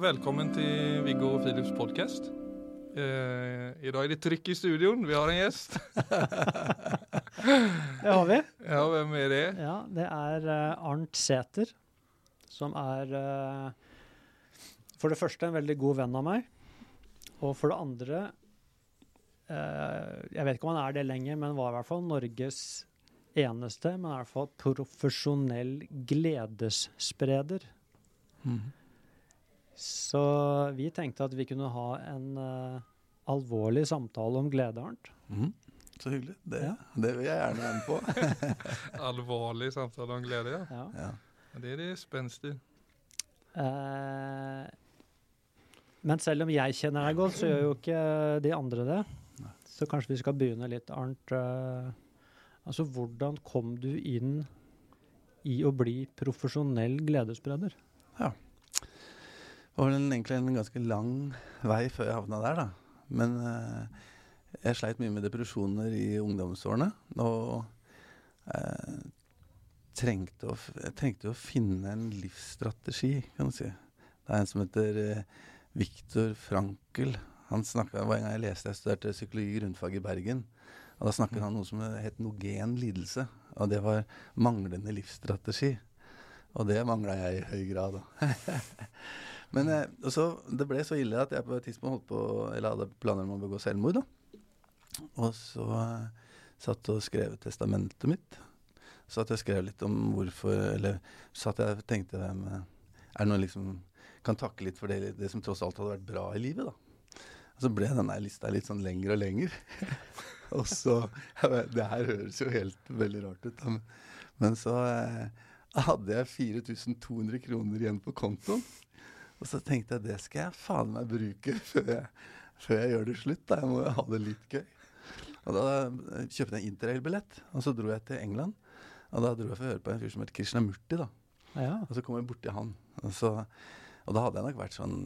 velkommen til Viggo og Philips podkast. Eh, I dag er det trykk i studioen. Vi har en gjest. Det har vi. Ja, hvem er det? Ja, det er uh, Arnt Sæther, som er uh, for det første en veldig god venn av meg. Og for det andre uh, Jeg vet ikke om han er det lenger, men var i hvert fall Norges eneste, men i hvert fall profesjonell gledesspreder. Mm. Så vi tenkte at vi kunne ha en uh, alvorlig samtale om glede, Arnt. Mm. Så hyggelig. Det, Ja. det vil jeg gjerne være med på. Alvorlig samtale om glede, ja. Ja. ja. Det er det spenstig. Eh, men selv om jeg kjenner deg godt, så gjør jo ikke de andre det. Nei. Så kanskje vi skal begynne litt, Arnt. Uh, altså, hvordan kom du inn i å bli profesjonell gledesspreder? Det var egentlig en ganske lang vei før jeg havna der, da. Men eh, jeg sleit mye med depresjoner i ungdomsårene. Og eh, trengte, å, jeg trengte å finne en livsstrategi, kan du si. Det er en som heter eh, Viktor Frankel. Han snakket, en gang jeg leste, jeg studerte psykologi grunnfag i Bergen. Og da snakket han om noe som het nogen lidelse. Og det var manglende livsstrategi. Og det mangla jeg i høy grad. Men eh, så, det ble så ille at jeg på et tidspunkt holdt på Eller hadde planer om å begå selvmord. da. Og så eh, satt og skrev testamentet mitt. Så at jeg skrev litt om hvorfor Eller så at jeg tenkte eh, Er det noe liksom Kan takke litt for det, det som tross alt hadde vært bra i livet, da. Og så ble denne lista litt sånn lengre og lengre. og så Det her høres jo helt veldig rart ut, da. Men, men så eh, hadde jeg 4200 kroner igjen på kontoen. Og så tenkte jeg det skal jeg faen meg bruke før jeg, før jeg gjør det slutt. da. Jeg må jo ha det litt gøy. Og da kjøpte jeg interrail-billett, og så dro jeg til England. Og da dro jeg for å høre på en fyr som het Krishnamurti, da. Ja. Og så kom jeg borti han. Og, så, og da hadde jeg nok vært sånn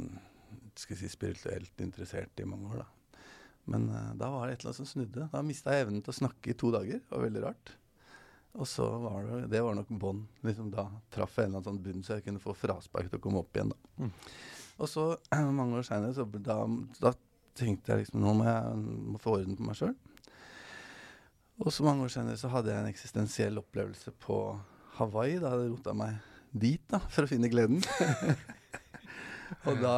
skal jeg si, spirituelt interessert i mange år, da. Men uh, da var det et eller annet som snudde. Da mista jeg evnen til å snakke i to dager. Det var veldig rart. Og så var det, det var nok bånd. Liksom da traff jeg en eller annen sånn bunn, så jeg kunne få fraspark til å komme opp igjen. da. Mm. Og så, mange år seinere, så da, da tenkte jeg liksom nå må jeg må få orden på meg sjøl. Og så mange år senere så hadde jeg en eksistensiell opplevelse på Hawaii. Da hadde jeg rota meg dit da, for å finne gleden. og da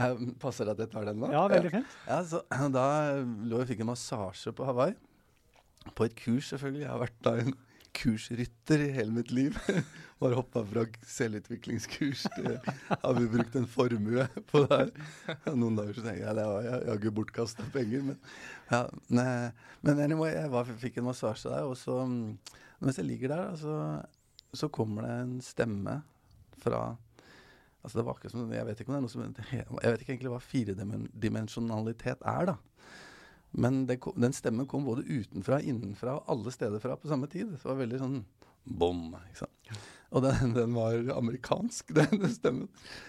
jeg, Passer det at jeg tar den nå? ja, veldig fint. Ja, så Da lå jeg og fikk en massasje på Hawaii. På et kurs, selvfølgelig. Jeg har vært da en kursrytter i hele mitt liv. Bare hoppa fra selvutviklingskurs til Har vi brukt en formue på det her? Noen dager så tenker jeg det var jaggu bortkasta penger, men ja, ne, Men anyway, jeg var, fikk en massasje der, og så mm, Mens jeg ligger der, så, så kommer det en stemme fra Altså det var ikke som, Jeg vet ikke om det er noe som Jeg vet ikke egentlig hva firedimensjonalitet er, da. Men kom- den stemmen kom både utenfra, innenfra og alle steder fra på samme tid. Det var veldig sånn bom. ikke sant? Og den, den var amerikansk, den stemmen.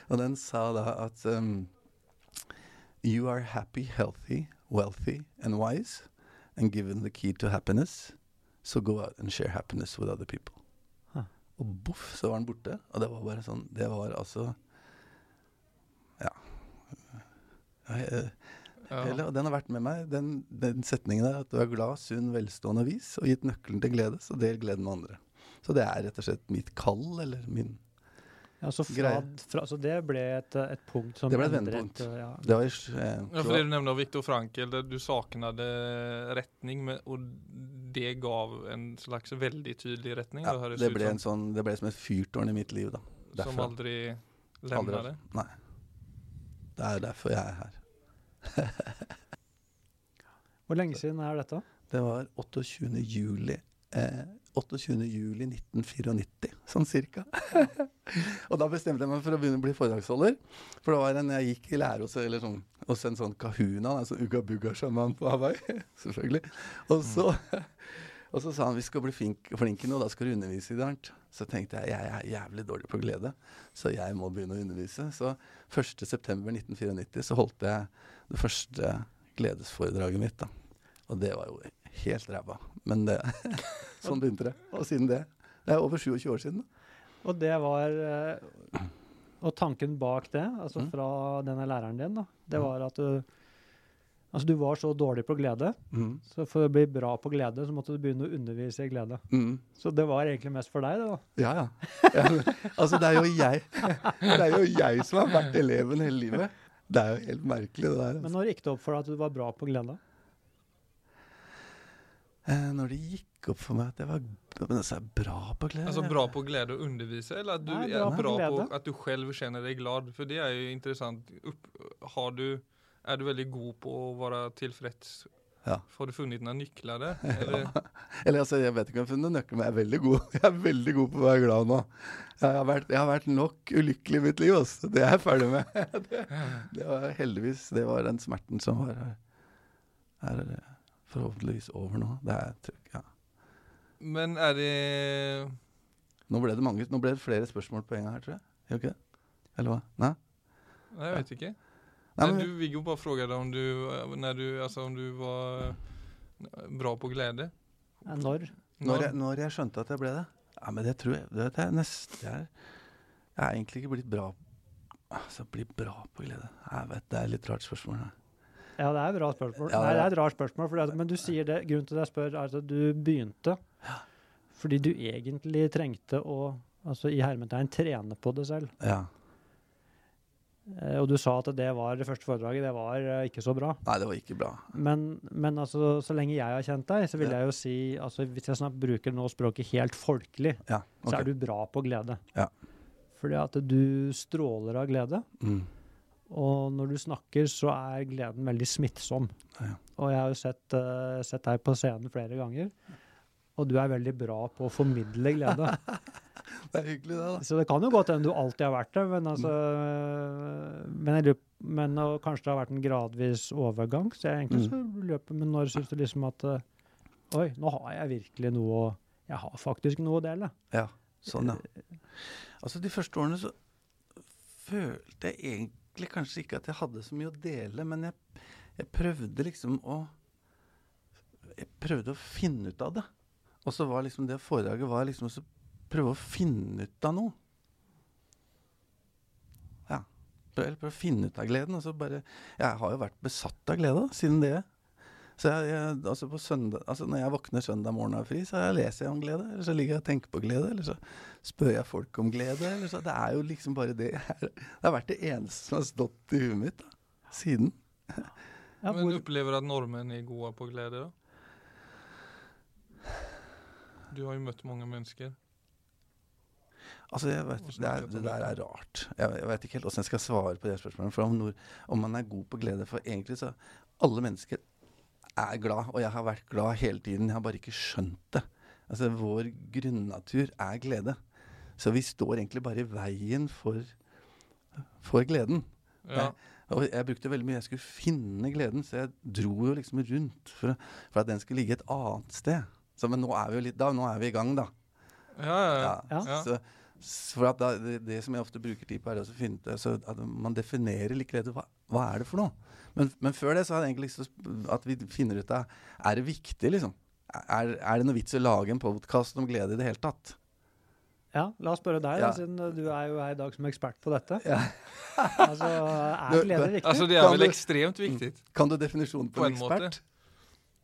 Og den sa da at um, You are happy, healthy, wealthy and wise and given the key to happiness. So go out and share happiness with other people. Huh. Og boff, så var den borte. Og det var bare sånn Det var altså Ja. Jeg, Ja. Eller, og den har vært med meg, den, den setningen der, at du er glad, sunn, velstående og vis, og gitt nøkkelen til glede, så del gleden med andre. Så det er rett og slett mitt kall, eller min Ja, så, fra, Greie. fra, så det ble et, et punkt som Det ble et vendepunkt. Ja. Det var eh, Ja, for det du nevnte av Viktor Frankel, du savnet retning, med, og det gav en slags veldig tydelig retning? ja, det, det ble, som, en sånn, det ble som et fyrtårn i mitt liv, da. som Derfra. aldri Aldri- lemna det? Nei. Det er derfor jeg er her. Hvor lenge siden er dette? Det var 28. juli. Eh, 28. juli 1994, sånn cirka. og da bestemte jeg meg for å begynne å bli foredragsholder. For det var en jeg gikk i lære hos, sånn, hos en sånn kahuna, en sånn Uga Bugga-sjaman på Hawaii. Selvfølgelig. Og så, og så sa han vi skal bli flink, flinke nå, da skal du undervise i. Arnt. Så tenkte jeg jeg er jævlig dårlig på glede, så jeg må begynne å undervise. Så 1.9.1994 så holdt jeg det første gledesforedraget mitt. da. Og det var jo helt ræva. Men det, sånn begynte det. Og siden det Det er over 27 år siden. da. Og det var eh, Og tanken bak det, altså Mm. fra denne læreren din, da, det Mm. var at du Altså, du var så dårlig på glede, Mm. så for å bli bra på glede, så måtte du begynne å undervise i glede. Mm. Så det var egentlig mest for deg, det, da. Ja, ja. ja altså, det er jo jeg Det er jo jeg som har vært eleven hele livet. Det er jo helt merkelig, det der. Men Altså. når gikk det opp for deg at du var bra på glede? Eh, når det gikk opp for meg at jeg var men altså, er bra på glede Altså bra på glede å undervise, eller at du Nei, bra på bra på på, at du selv kjenner deg glad? For det er jo interessant. Upp, har du, er du veldig god på å være tillfreds? Ja. Har du funnet noen nøkler der? Eller? Eller altså, jeg vet ikke om jeg har funnet nøkler, men jeg er veldig god Jeg er veldig god på å være glad nå. Jeg har vært, jeg har vært nok ulykkelig i mitt liv, altså. Det er jeg ferdig med. Det, det var heldigvis Det var den smerten som var. Er forhåpentligvis over nå. Det er trykk, ja. Men er det... Nå ble det mange Nå ble det flere spørsmål på en gang her, tror jeg. Gjør ikke det? Eller hva? Nei? Nei, jeg vet inte. Nej, men, du, Viggo bara frågade om du, eh, när du, alltså om du var eh, bra på glädje. Eh, Når? når, jeg, når jeg skjønte at jeg ble det Ja, men det tror jeg Det er nest, jeg, er, jeg er egentlig ikke blitt bra Altså, bli bra på glede. Jeg vet, Det er litt rart spørsmål. her. Ja, det er et rart spørsmål. Ja, Nei, det er et rart spørsmål, fordi at, men du sier det, grunnen til at jeg spør, er at du begynte fordi du egentlig trengte å, altså i hermetegn, trene på det selv. Ja. Eh, og du sa at det var det første foredraget, det var eh, ikke så bra. Nei, det var ikke bra. Men, men altså, så lenge jeg har kjent deg, så vil Ja. jeg jo si, altså hvis jeg snart bruker nå språket helt folkelig, Ja, så er du bra på glede. Ja. Fordi at du stråler av glede. Mm. Og når du snakker, så er gleden veldig smittsom. Ja. Og jeg har jo sett, uh, sett deg på scenen flere ganger, og du er veldig bra på å formidle glede. Det er hyggelig, det, da. så det kan jo godt hende du alltid har vært det, men altså Men, jeg men og kanskje det har vært en gradvis overgang, så jeg egentlig så løper Men når syns du liksom at eh, Oi, nå har jeg virkelig noe Jeg har faktisk noe å dele. Ja, sånn, ja. Altså, de første årene så følte jeg egentlig kanskje ikke at jeg hadde så mye å dele, men jeg, jeg prøvde liksom å Jeg prøvde å finne ut av det. Og så var liksom det foredraget var liksom å prøve å finne ut av noe. Ja. Prøve, eller prøve å finne ut av gleden. Og så bare Jeg har jo vært besatt av glede siden det. Så jeg, jeg, altså på søndag, altså når jeg våkner søndag morgen og er fri, så leser jeg om glede. Eller så ligger jeg og tenker på glede. Eller så spør jeg folk om glede. Eller så, det er jo liksom bare det jeg- Det har vært det eneste som har stått i huet mitt da, siden. Ja, Men du opplever at nordmenn er gode på glede? då? Du har jo møtt mange mennesker. Altså, jeg vet, det, er, det der er rart. Jeg, jeg vet ikke helt hvordan jeg skal svare på det spørsmålet. For om, nord, om man er god på glede For egentlig så Alle mennesker er glad, og jeg har vært glad hele tiden. Jeg har bare ikke skjønt det. Altså, vår grunnatur er glede. Så vi står egentlig bare i veien for, for gleden. Ja. Og jeg brukte veldig mye Jeg skulle finne gleden, så jeg dro jo liksom rundt for, for at den skulle ligge et annet sted. Så, men nå er vi jo litt da, nå er vi i gang, da. Ja, ja, ja. Ja. Ja. Så, for at da, det, det som jeg ofte bruker tid på, er å finne ut altså at man definerer litt. Hva, hva er det for noe? Men, men før det så hadde jeg egentlig lyst til at vi finner ut av Er det viktig, liksom? Er, er det noe vits i å lage en podkast om glede i det hele tatt? ja, la oss spørre deg, Ja. da, siden du er jo her i dag som ekspert på dette. Ja. Altså, er glede viktig? Altså, det er vel ekstremt viktig. extremt viktigt. Kan du definisjonen på, På en en måte.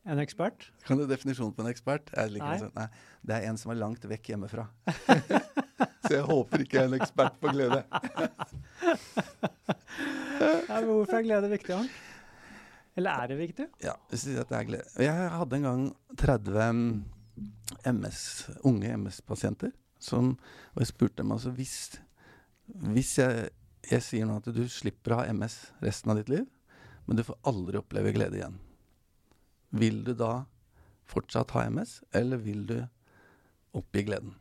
En ekspert? Kan du definisjonen på en ekspert? Nei. det. Nei. Det er en som er langt vekk hjemmefra. så jeg håper ikke jeg er en ekspert på glede. Ja, men hvorfor er glede viktig, Arnt? Eller er det viktig? Ja, hvis du sier at det er glede. Jeg hadde en gang 30 MS, unge MS-pasienter. Som, og jeg spurte dem altså hvis, hvis jeg, jeg sier nå at du slipper å ha MS resten av ditt liv, men du får aldri oppleve glede igjen. Vil du da fortsatt ha MS, eller vil du oppgi gleden?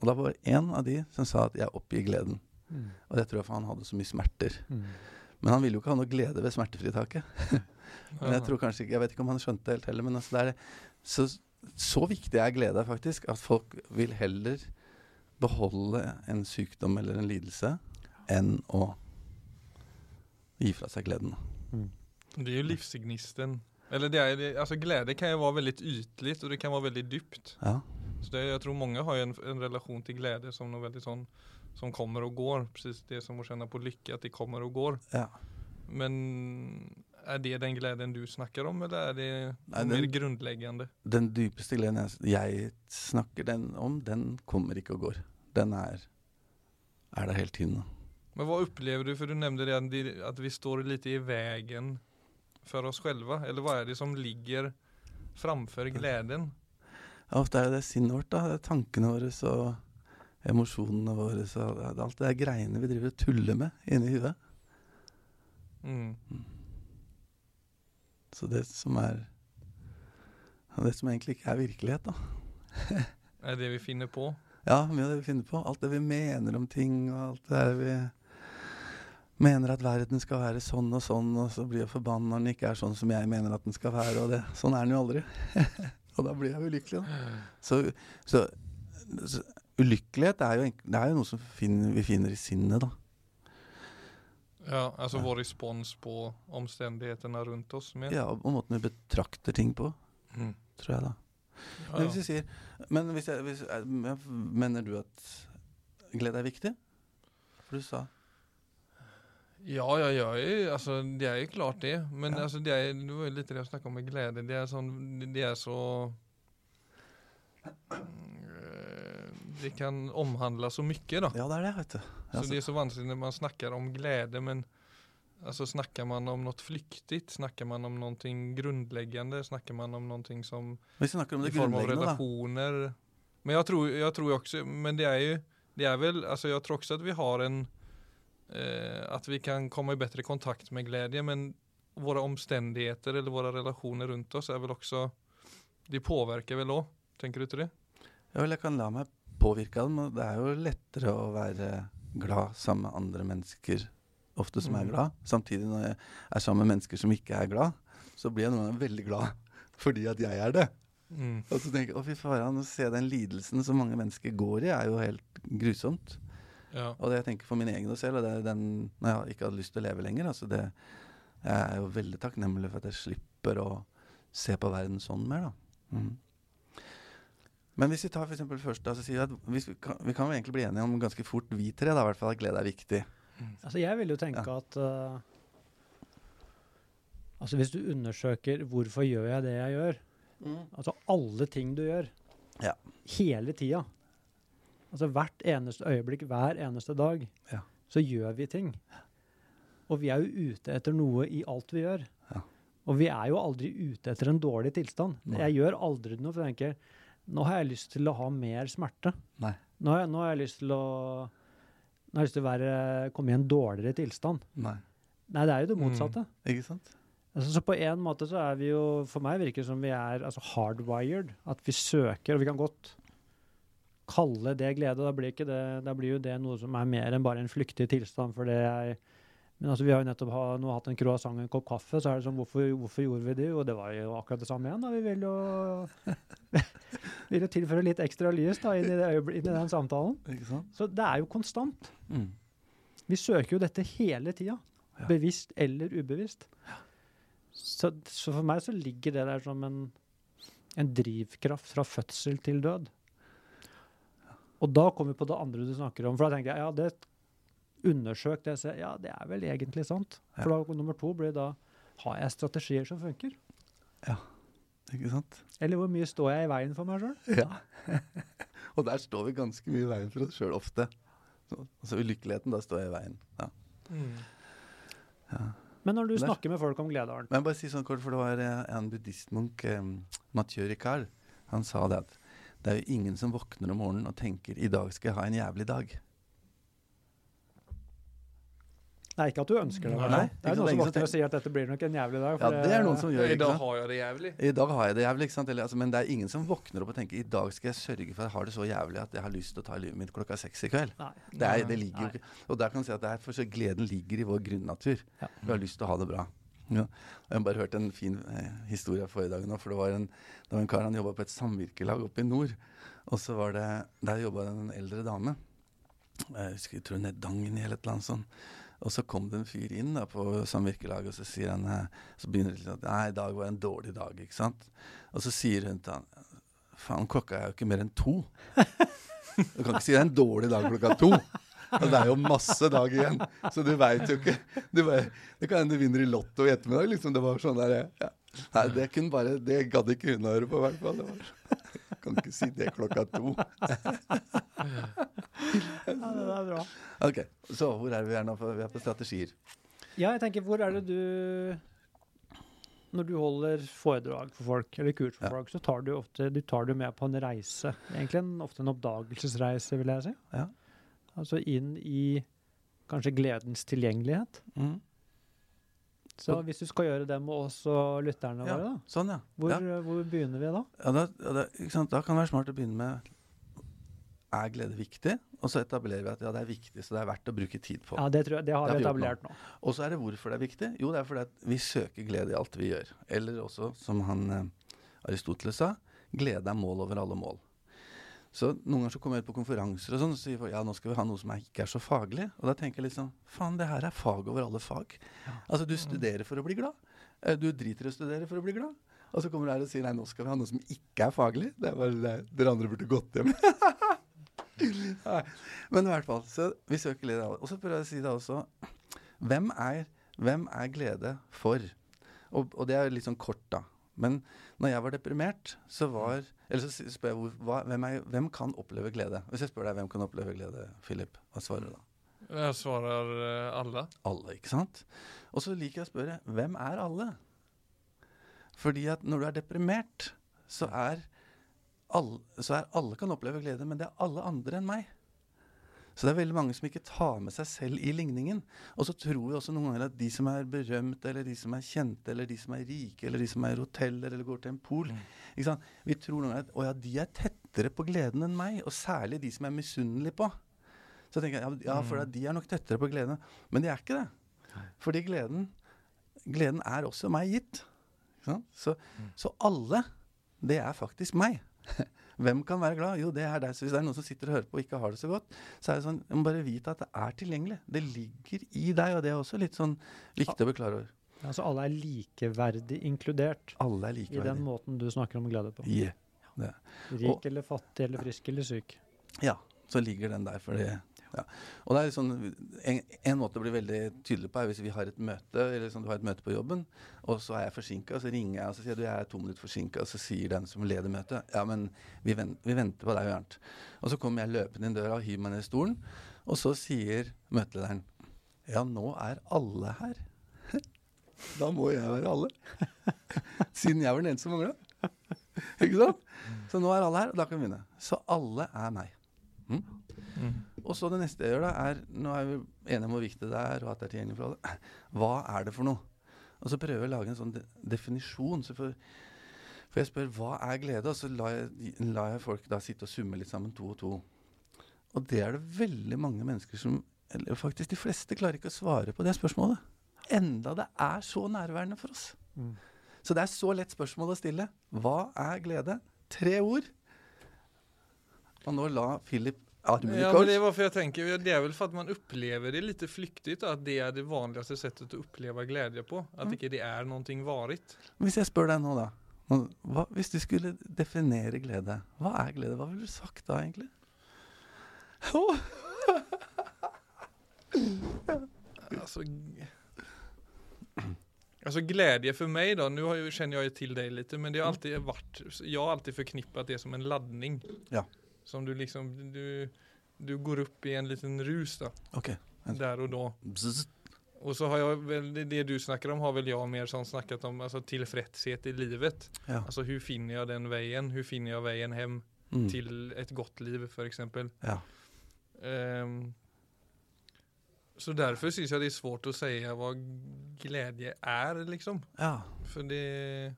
Og da var det én av de som sa at jeg oppgir gleden. Og det tror jeg for han hadde så mye smerter. Men han ville jo ikke ha noe glede ved smertefritaket. Men jeg tror kanskje ikke, jeg vet ikke om han skjønte det helt heller, men altså det er. Så, så viktig er glede faktisk, at folk vil heller beholde en sykdom eller en lidelse enn å gi fra seg gleden. Det er jo livsgnisten. Eller det är, det, alltså glädje kan ju vara väldigt ytligt och det kan vara väldigt dypt. Ja. Så det, jeg tror mange har en, en relasjon til glede som noe veldig sånn som kommer og går. Precis det som å kjenne på lykke, at de kommer og går. Ja. Men er det den gleden du snakker om, eller er det Nei, den, mer grunnleggende? Den dypeste gleden jeg, jeg snakker den om, den kommer ikke og går. Den er, er der hele tiden. Men hva opplever du, for du nevnte det at vi står litt i veien for oss selv, eller hva er det som ligger framfor gleden? Ja, ofte er det det sinnet vårt, da. Det er tankene våre og emosjonene våre. Så det er alt det der greiene vi driver og tuller med inni huet. Mm. Så det som er Det som egentlig ikke er virkelighet, da. Er det vi finner på? Ja, mye av det vi finner på. Alt det vi mener om ting, og alt det der vi mener at verden skal være sånn og sånn, og så blir jeg forbanna når den ikke er sånn som jeg mener at den skal være, og det. Sånn er den jo aldri. og da blir jeg ulykkelig, da. Så, så, så ulykkelighet er jo, det er jo noe som finner, vi finner i sinnet, da. Ja, altså vår respons på omstendighetene rundt oss. Med. Ja, og måten vi betrakter ting på, Mm. tror jeg, da. Ja, Men hvis jeg sier Men hvis jeg, hvis, mener du at glede er viktig? For du sa Ja, ja, ja, altså, det er jo klart det. Men Ja. altså, det, er, det var jo litt det jeg snakke om med glede. Det er, sånn, det er så Eh, Det kan omhandle så mye, da. Ja, det er det, vet du. Så det er så vanskelig når man snakker om glede, men altså, snakker man om noe flyktig? Snakker man om noe grunnleggende? Snakker man om noe som Hvis vi snakker om i det form av relasjoner? Men jeg tror, jeg tror også Men det er jo Det er vel Altså, jeg tror også at vi har en eh, At vi kan komme i bedre kontakt med glede, men våre omstendigheter eller våre relasjoner rundt oss er vel også De påvirker vel òg, tenker du ikke det? Ja vel, jeg kan la meg påvirke av dem. Det er jo lettere å være glad sammen med andre mennesker ofte som er Mhm. glad. Samtidig når jeg er sammen med mennesker som ikke er glad, så blir jeg noen ganger veldig glad fordi at jeg er det. Mm. Og så tenker jeg å fy faen, å se den lidelsen som mange mennesker går i, er jo helt grusomt. Ja. Og det jeg tenker for min egen del selv, og det er den når jeg ikke hadde lyst til å leve lenger, altså det Jeg er jo veldig takknemlig for at jeg slipper å se på verden sånn mer, da. Mm. Men hvis vi tar for eksempel først altså, sier at hvis vi, kan, vi kan jo egentlig bli enige om ganske fort, vi tre, da, i hvert fall at glede er viktig. Altså, jeg vil jo tenke at uh, Altså, hvis du undersøker hvorfor gjør jeg det jeg gjør, altså alle ting du gjør, Ja. hele tida Altså hvert eneste øyeblikk, hver eneste dag, Ja. så gjør vi ting. Og vi er jo ute etter noe i alt vi gjør. Ja. Og vi er jo aldri ute etter en dårlig tilstand. Nei. Jeg gjør aldri noe, for jeg tenker nå har jeg lyst til å ha mer smerte. Nei. Nå har jeg, nå har jeg lyst til å nå har jeg lyst til å være, komme i en dårligere tilstand. Nei. Nei, det er jo det Mm. motsatte. Ikke sant? Altså, så på en måte så er vi jo For meg virker det som vi er altså, hardwired. At vi søker, og vi kan godt kalle det glede. Da blir, ikke det, da blir jo det noe som er mer enn bare en flyktig tilstand. For det er Men altså, vi har jo nettopp ha, nå hatt en croissant og en kopp kaffe, så er det sånn hvorfor, hvorfor gjorde vi det? Jo, det var jo akkurat det samme igjen. da, Vi vil jo vil jo tilføre litt ekstra lys da, inn i, inn i den samtalen. Så det er jo konstant. Mm. Vi søker jo dette hele tida. Ja. Bevisst eller ubevisst. Så, så for meg så ligger det der som en, en drivkraft fra fødsel til død. Og da kommer vi på det andre du snakker om. For da tenker jeg ja, det undersøk det. Så, ja, det er vel egentlig sant. For da nummer to blir da har jeg strategier som funker? Ja, Ikke sant? Eller hvor mye står jeg i veien for meg sjøl? Ja. og der står vi ganske mye i veien for oss sjøl ofte. Så, altså ulykkeligheten, da står jeg i veien. Ja. Mm. Ja. Men når du Der- snakker med folk om glede, Arnt Men bare si sånn kort, for det var eh, en buddhistmunk, um, Mathieu Ricard, han sa det at det er jo ingen som våkner om morgenen og tenker 'i dag skal jeg ha en jævlig dag'. Nei, ikke at du ønsker det. Nei, Det er noen som våkner og sier at dette blir nok en jævlig dag. Ja, det er noen som gjør I dag har jeg det jævlig. I dag har jeg det jævlig, ikke sant? Eller, altså, men det er ingen som våkner opp og tenker 'i dag skal jeg sørge for at jeg har det så jævlig at jeg har lyst til å ta livet mitt klokka seks i kveld'. Nei. Det, er, det ligger jo ikke Og der kan du si at det er for så gleden ligger i vår grunnatur. Ja. Vi har lyst til å ha det bra. Ja. Jeg har bare hørt en fin eh, historie forrige dag nå, for det var en, det var en kar han jobba på et samvirkelag oppe i nord. Og så var det Der jobba en eldre dame. Jeg husker, jeg tror Nedangen eller et eller annet sånt. Og så kom det en fyr inn da på samvirkelaget, og så sier han eh, Så begynner det at Nei, i dag var en dårlig dag, ikke sant. Og så sier hun til han Faen, klokka er jo ikke mer enn to. Du kan ikke si det er en dårlig dag klokka to. Og det er jo masse dag igjen, så du veit jo ikke du bare, Det kan hende du vinner i Lotto i ettermiddag. liksom, Det var sånn der, ja. Nei, det kunne bare, det gadd ikke hun å høre på, i hvert fall. Det var, jeg kan ikke si det klokka to. Ja, det er bra. Ok, Så hvor er vi her nå? Vi er på strategier. Ja, jeg tenker, hvor er det du Når du holder foredrag for folk, eller kurs for Ja. folk, så tar du ofte du tar det med på en reise. Egentlig en, ofte en oppdagelsesreise, vil jeg si. Ja. Altså inn i kanskje gledens tilgjengelighet. Mm. Så hvis du skal gjøre det med oss og lytterne Ja, våre, da, sånn, ja. hvor, ja. hvor begynner vi da? Ja, da, da, da kan det være smart å begynne med Er glede viktig? Og så etablerer vi at ja, det er viktig, så det er verdt å bruke tid på. Ja, det, tror jeg, det har Det vi etablert nå. Og så er det hvorfor det er viktig. Jo, det er fordi at vi søker glede i alt vi gjør. Eller også, som han eh, Aristoteles sa, glede er mål over alle mål. Så Noen ganger så kommer jeg ut på konferanser og sånn, og sier folk, ja, nå skal vi ha noe som ikke er så faglig. Og da tenker jeg liksom faen, det her er fag over alle fag. Altså, du studerer for å bli glad. Eh, Du driter i å studere for å bli glad. Og så kommer du her og sier nei, nå skal vi ha noe som ikke er faglig. Det er bare det. Dere andre burde gått hjem. Men i hvert fall, så vi søker glede alle. Og så prøver jeg å si det også. Hvem er, hvem er glede for? Og, og det er litt sånn kort, da. Men når jeg var deprimert, så var Eller så spør jeg hva, hvem, er, hvem kan oppleve glede? Hvis jeg spør deg hvem kan oppleve glede, Philip, hva svarer du da? Jeg svarer eh, alle. Alle, ikke sant? Og så liker jeg å spørre hvem er alle? Fordi at når du er deprimert, så er alle, så er alle kan oppleve glede, men det er alle andre enn meg. Så det er veldig mange som ikke tar med seg selv i ligningen. Og så tror vi også noen ganger at de som er berømte, eller de som er kjente, eller de som er rike, eller de som er hoteller eller går til en pool sant? Vi tror noen ganger at å ja, de er tettere på gleden enn meg, og særlig de som er misunnelige på. Så tenker jeg ja, for Mm. de er nok tettere på gleden. Men de er ikke det. Fordi gleden, gleden er også meg gitt. Så, Mm. så alle, det er faktisk meg. Hvem kan være glad? Jo, det er deg. Så hvis det er noen som sitter og hører på og ikke har det så godt, så er det sånn, du må bare vite at det er tilgjengelig. Det ligger i deg, og det er også litt sånn viktig å bli klar over. Altså alle er likeverdig inkludert Alle er likeverdig. i den måten du snakker om glede på. Yeah. Rik eller fattig eller frisk eller syk. Ja, så ligger den der. For det, ja. Og det er sånn, en, en måte å bli veldig tydelig på er hvis vi har et møte eller liksom, du har et møte på jobben, og så er jeg forsinka, så ringer jeg og så sier du, jeg er to minutter forsinka, og så sier den som leder møtet ja, men vi, vent, vi venter på deg, Arnt. Og så kommer jeg løpende inn døra og hiver meg ned i stolen, og så sier møtelederen ja, nå er alle her. da må jeg være alle. Siden jeg var den eneste som mangla. Ikke sant? Så nå er alle her, og da kan vi begynne. Så alle er meg. Mm? Og så det neste jeg gjør, da, er Nå er vi enige om hvor viktig det er, og at det er tilgjengelig for alle. Hva er det for noe? Og så prøver jeg å lage en sånn de definisjon. Så for, for jeg spør hva er glede, og så lar jeg, lar jeg folk da sitte og summe litt sammen, to og to. Og det er det veldig mange mennesker som Eller faktisk de fleste klarer ikke å svare på det spørsmålet. Enda det er så nærværende for oss. Mm. Så det er så lett spørsmål å stille. Hva er glede? Tre ord. Og nå la Philip Ja, men det var varför jag tänker, det är väl för att man upplever det lite flyktigt att det är det vanligaste sättet att uppleva glädje på. Att Mm. det är någonting varigt. Hvis jeg spør deg nå, da. Hva, hvis du skulle definere glede, hva er glede? Hva ville du sagt da, egentlig? Oh. Alltså, alltså glädje för mig då, nu har jag, känner jag ju till dig lite, men det har alltid varit, jag har alltid förknippat det som en laddning. Ja. Som du liksom, du, du går upp i en liten rus da. Ok. där och då. Bzz. Och så har jag väl, det, det du snackar om har väl jag mer som snackat om, alltså tillfredshet i livet. Ja. Alltså hur finner jag den vägen? Hur finner jag vägen hem Mm. till ett gott liv för exempel? Ja. Um, så därför syns jag det är svårt att säga vad glädje är liksom. ja. För det,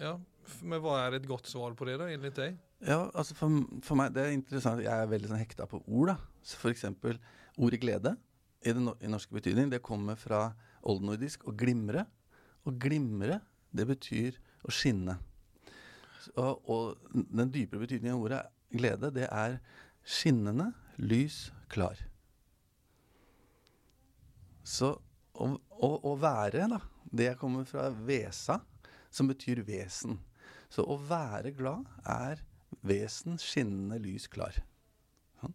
ja, men vad är ett gott svar på det då enligt dig? Ja, altså for, for meg, det er interessant. Jeg er veldig sånn hekta på ord. da. Så for eksempel ordet glede i, no- i norske betydning, det kommer fra oldnordisk å glimre. Og glimre, det betyr å skinne. Og, og den dypere betydningen av ordet glede, det er skinnende, lys, klar. Så å være, da, det kommer fra vesa, som betyr vesen. Så å være glad er vesen skinnende lys klar. Sånn.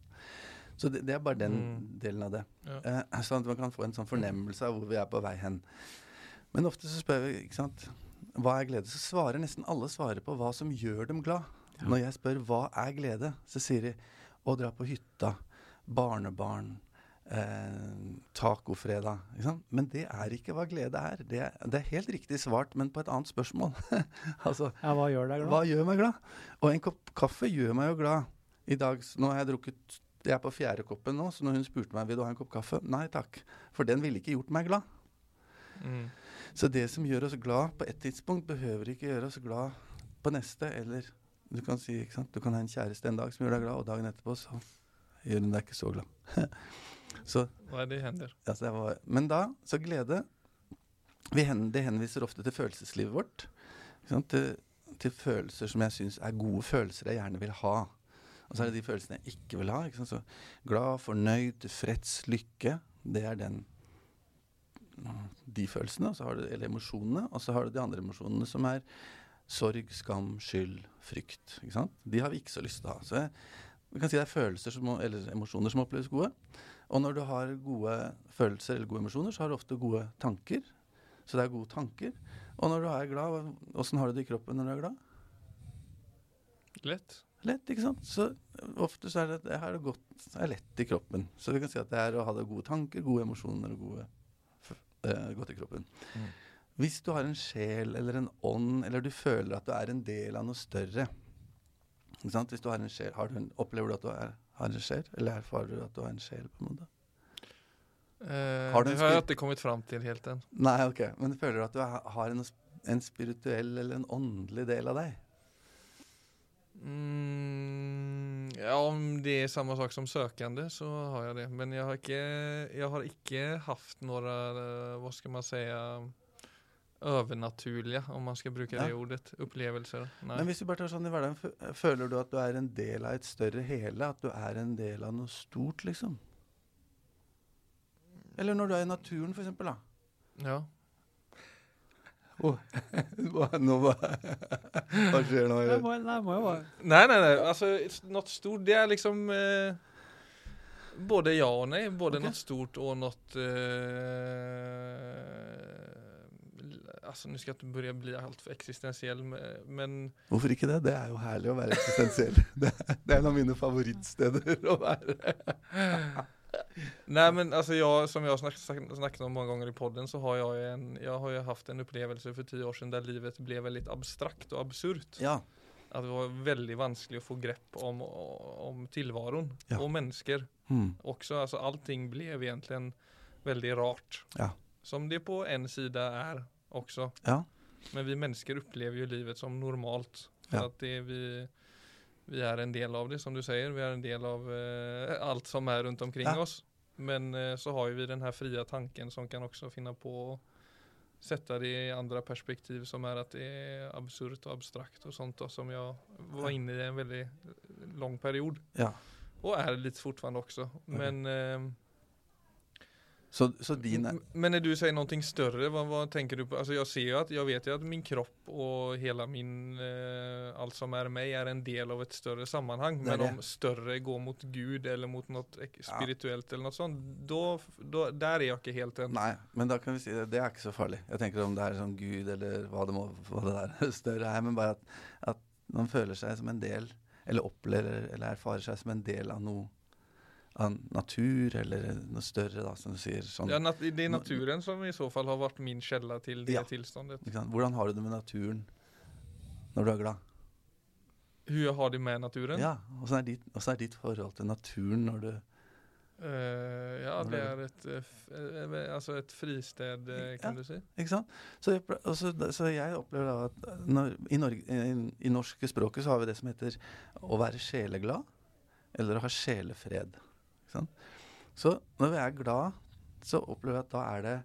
Så det, det er bare den Mm. delen av det. Ja. Eh, sånn at man kan få en sånn fornemmelse av hvor vi er på vei hen. Men ofte så spør vi ikke sant, hva er glede, så svarer nesten alle svarer på hva som gjør dem glad. Ja. Når jeg spør hva er glede, så sier de å dra på hytta, barnebarn, eh, tacofredag. Ikke sant? Men det er ikke hva glede er. Det er, det er helt riktig svart, men på et annet spørsmål. altså, Ja, hva gjør deg glad? hva gjør meg glad? Og en kopp kaffe gjør meg jo glad. I dag, nå har jeg drukket Jeg er på fjerde koppen nå, så når hun spurte meg vil du ha en kopp kaffe, nei takk. For den ville ikke gjort meg glad. Mm. Så det som gjør oss glad på et tidspunkt, behøver ikke gjøre oss glad på neste. Eller du kan si, ikke sant? Du kan ha en kjæreste en dag som gjør deg glad, og dagen etterpå så gjør hun deg ikke så glad. så, Nei, det hender. altså, var, men da, så glede vi hen, Det henviser ofte til følelseslivet vårt. Til, til følelser som jeg syns er gode følelser jeg gjerne vil ha. Og så er det de følelsene jeg ikke vil ha. Ikke? Så glad, fornøyd, tilfreds, lykke. Det er den de følelsene, og så har du, eller emosjonene. Og så har du de andre emosjonene som er sorg, skam, skyld, frykt. De har vi ikke så lyst til å ha. Så jeg, vi kan si det er følelser som, eller emosjoner som oppleves gode. Og når du har gode følelser eller gode emosjoner, så har du ofte gode tanker. Så det er gode tanker. Og når du er glad, åssen har du det i kroppen når du er glad? Lett. Lett, ikke sant? Så ofte så er det, det, er det godt, det er lett i kroppen. Så vi kan si at det er å ha det gode tanker, gode emosjoner og gode, eh, godt i kroppen. Mm. Hvis du har en sjel eller en ånd, eller du føler at du er en del av noe større ikke sant? Hvis du har en sjel, har du en, Opplever du at du er, har en sjel, eller erfarer du at du har en sjel? på en måte? Eh, Har du det har jeg ikke kommet fram til helt än. Nei, ok. Men føler du at du har en, en spirituell eller en åndelig del av deg? Mm, ja, om det er samme sak som søkende, så har jeg det. Men jeg har ikke, jeg har ikke haft noen Hva skal ska man säga, övernaturliga, om man skal bruke det Ja. ordet, Opplevelser. Nei. Men hvis du bare tar sånn i hverdagen, føler du at du er en del av et større hele? At du er en del av noe stort, liksom? Eller når du er i naturen, eksempel, da. Ja. Hva, nå, hva, hva skjer nå? Jeg må, nei, bare Nej, nej, nej. Alltså ett- stort, det er liksom eh, både ja og nei. Både okay. noe stort og noe Eh, alltså skal jeg ikke begynne å bli altfor eksistensiell, existentiell, men- Hvorfor ikke det? Det er jo herlig å være eksistensiell. Det, er- det er en av mine favorittsteder å være. Nei, men alltså jag, som jag snack, snack, snackat om många gånger i podden så har jag en, jag har ju haft en upplevelse för tio år sedan där livet blev väldigt abstrakt och absurt. Ja. Att det var väldigt vanskelig å få grepp om, om tillvaron Ja. och människor Mm. också. Alltså allting blev egentligen väldigt rart. Ja. Som det på en sida är också. Ja. Men vi mennesker opplever jo livet som normalt. For Ja. at det vi, vi er en del av det som du sier. Vi er en del av eh, alt som er rundt omkring Ja. oss. Men eh, så har vi den her fria tanken som kan også finne på å sette det i andre perspektiv som er at det er absurd og abstrakt og sånt og som jeg var inne i en veldig lang period. ja. Og er litt fortfarande også. Men, eh, Så, så din er men når du sier noe større, hva, hva, tenker du på? Altså, jeg, ser ju att, jag vet jo at min kropp og hele min, eh, alt som er meg, er en del av et større sammenheng. Men om større går mot Gud eller mot noe spirituelt, eller noe sånt, då, då, der er jeg ikke helt enig. Nei, men da kan vi si det. Det er ikke så farlig. Jeg tenker om det er sånn Gud eller hva det, må, hva det der større er, men bare at, at man føler seg som en del, eller opplever eller erfarer seg som en del av noe av natur, eller noe større, da, som du sier. Sånn. Ja, nat det er naturen som i så fall har vært min källa til det Ja. tilstandet. Hvordan har du det med naturen når du er glad? Hvordan jeg har det med naturen? Ja, Åssen er, ditt- er ditt forhold til naturen når du Uh, ja, det er et, ett, eh, eh, alltså fristed eh, kan Ja. du si. Ikke sant? Så jeg, ple- så- så jeg opplever da at når, i, Norge, i, i norske språket så har vi det som heter å være sjeleglad, eller å ha sjelefred. Så når vi er glad, så opplever jeg at da er det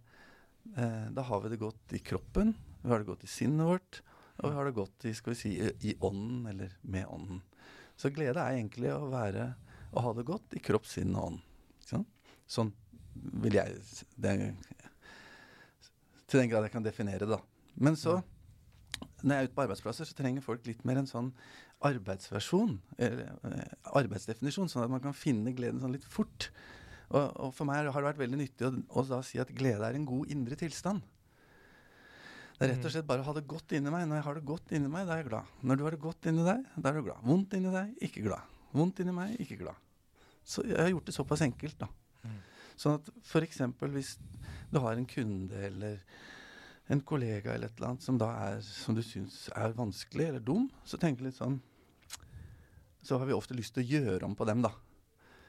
eh, Da har vi det godt i kroppen, vi har det godt i sinnet vårt, og vi har det godt i, skal vi si, i, i ånden, eller med ånden. Så glede er egentlig å være å ha det godt i kropp, sinn og ånd. Sånn. Sånn vil jeg det, Til den grad jeg kan definere det, da. Men så når jeg er ute på arbeidsplasser, så trenger folk litt mer en sånn arbeidsversjon, eller eh, arbeidsdefinisjon, sånn at man kan finne gleden sånn litt fort. Og, og for meg har det vært veldig nyttig å, å da si at glede er en god indre tilstand. Det er rett og slett bare å ha det godt inni meg. Når jeg har det godt inni meg, da er jeg glad. Når du har det godt inni deg, da er du glad. Vondt inni deg, ikke glad. Vondt inni meg, ikke glad. Så jeg har gjort det såpass enkelt, da. Mm. Sånn at f.eks. hvis du har en kunde eller en kollega eller et eller annet som da er som du syns er vanskelig eller dum, så tenker litt sånn Så har vi ofte lyst til å gjøre om på dem, da.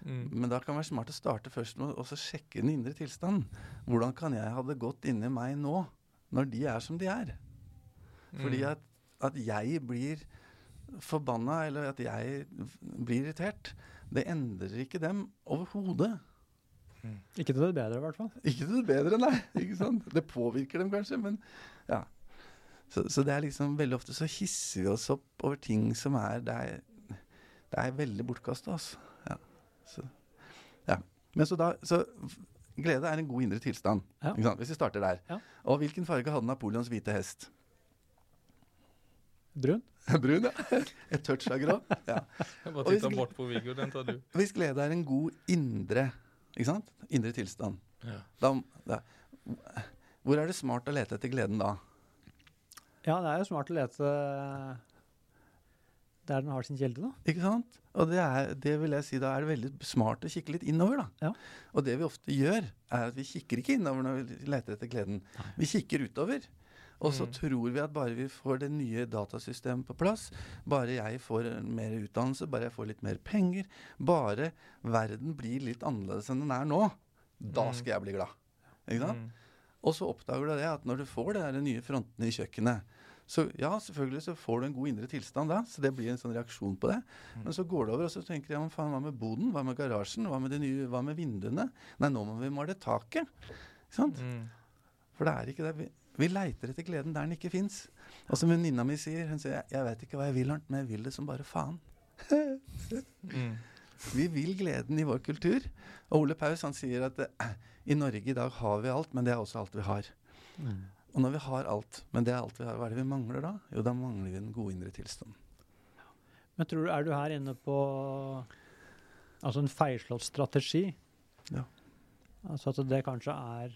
Mm. Men da kan det være smart å starte først med å sjekke den indre tilstanden. Hvordan kan jeg ha det godt inni meg nå, når de er som de er? Fordi Mm. at, at jeg blir forbanna, eller at jeg blir irritert, det endrer ikke dem overhodet. Ikke til det bedre, i hvert fall. Ikke til det bedre, nei. Ikke sant? Det påvirker dem kanskje, men ja. Så, så det er liksom veldig ofte så hisser vi oss opp over ting som er Det er, det er veldig bortkasta, altså. Ja. Så, ja. Men så da så Glede er en god indre tilstand, Ja. ikke sant? hvis vi starter der. Ja. Og hvilken farge hadde Napoleons hvite hest? Brun? Brun, ja. Et touch av grå. Ja. Jeg bare skulle- bort på Viggo, den tar du. Hvis glede er en god indre ikke sant? Indre tilstand, Ja. da, da, hvor er det smart å lete etter gleden da? Ja, det er jo smart å lete der den har sin kilde, da. Ikke sant? Og det, er, det vil jeg si, da er det veldig smart å kikke litt innover, da. Ja. Og det vi ofte gjør, er at vi kikker ikke innover når vi leter etter gleden. Vi kikker utover. Og så Mm. tror vi at bare vi får det nye datasystemet på plass, bare jeg får mer utdannelse, bare jeg får litt mer penger, bare verden blir litt annerledes enn den er nå, da Mm. skal jeg bli glad. Ikke sant? Mm. Og så oppdager du det at når du får de der nye frontene i kjøkkenet, så ja, selvfølgelig så får du en god indre tilstand da, så det blir en sånn reaksjon på det. Mm. Men så går det over, og så tenker jeg, faen, hva med boden? Hva med garasjen? Hva med, de nye, hva med vinduene? Nei, nå må vi male taket. Ikke sant? Mm. For det er ikke det. Vi, leiter etter gleden der den ikke fins. Og som venninna mi sier, hun sier, jeg, jeg vet ikke hva jeg vil, Arnt, men jeg vil det som bare faen. Mm. Vi vil gleden i vår kultur. Og Ole Paus han sier at eh, i Norge i dag har vi alt, men det er også alt vi har. Og når vi har alt, men det er alt vi har, hva er det vi mangler da? Jo, da mangler vi den gode indre tilstand. Men tror du, er du her inne på altså en feilslått strategi? Ja. Altså at det kanskje er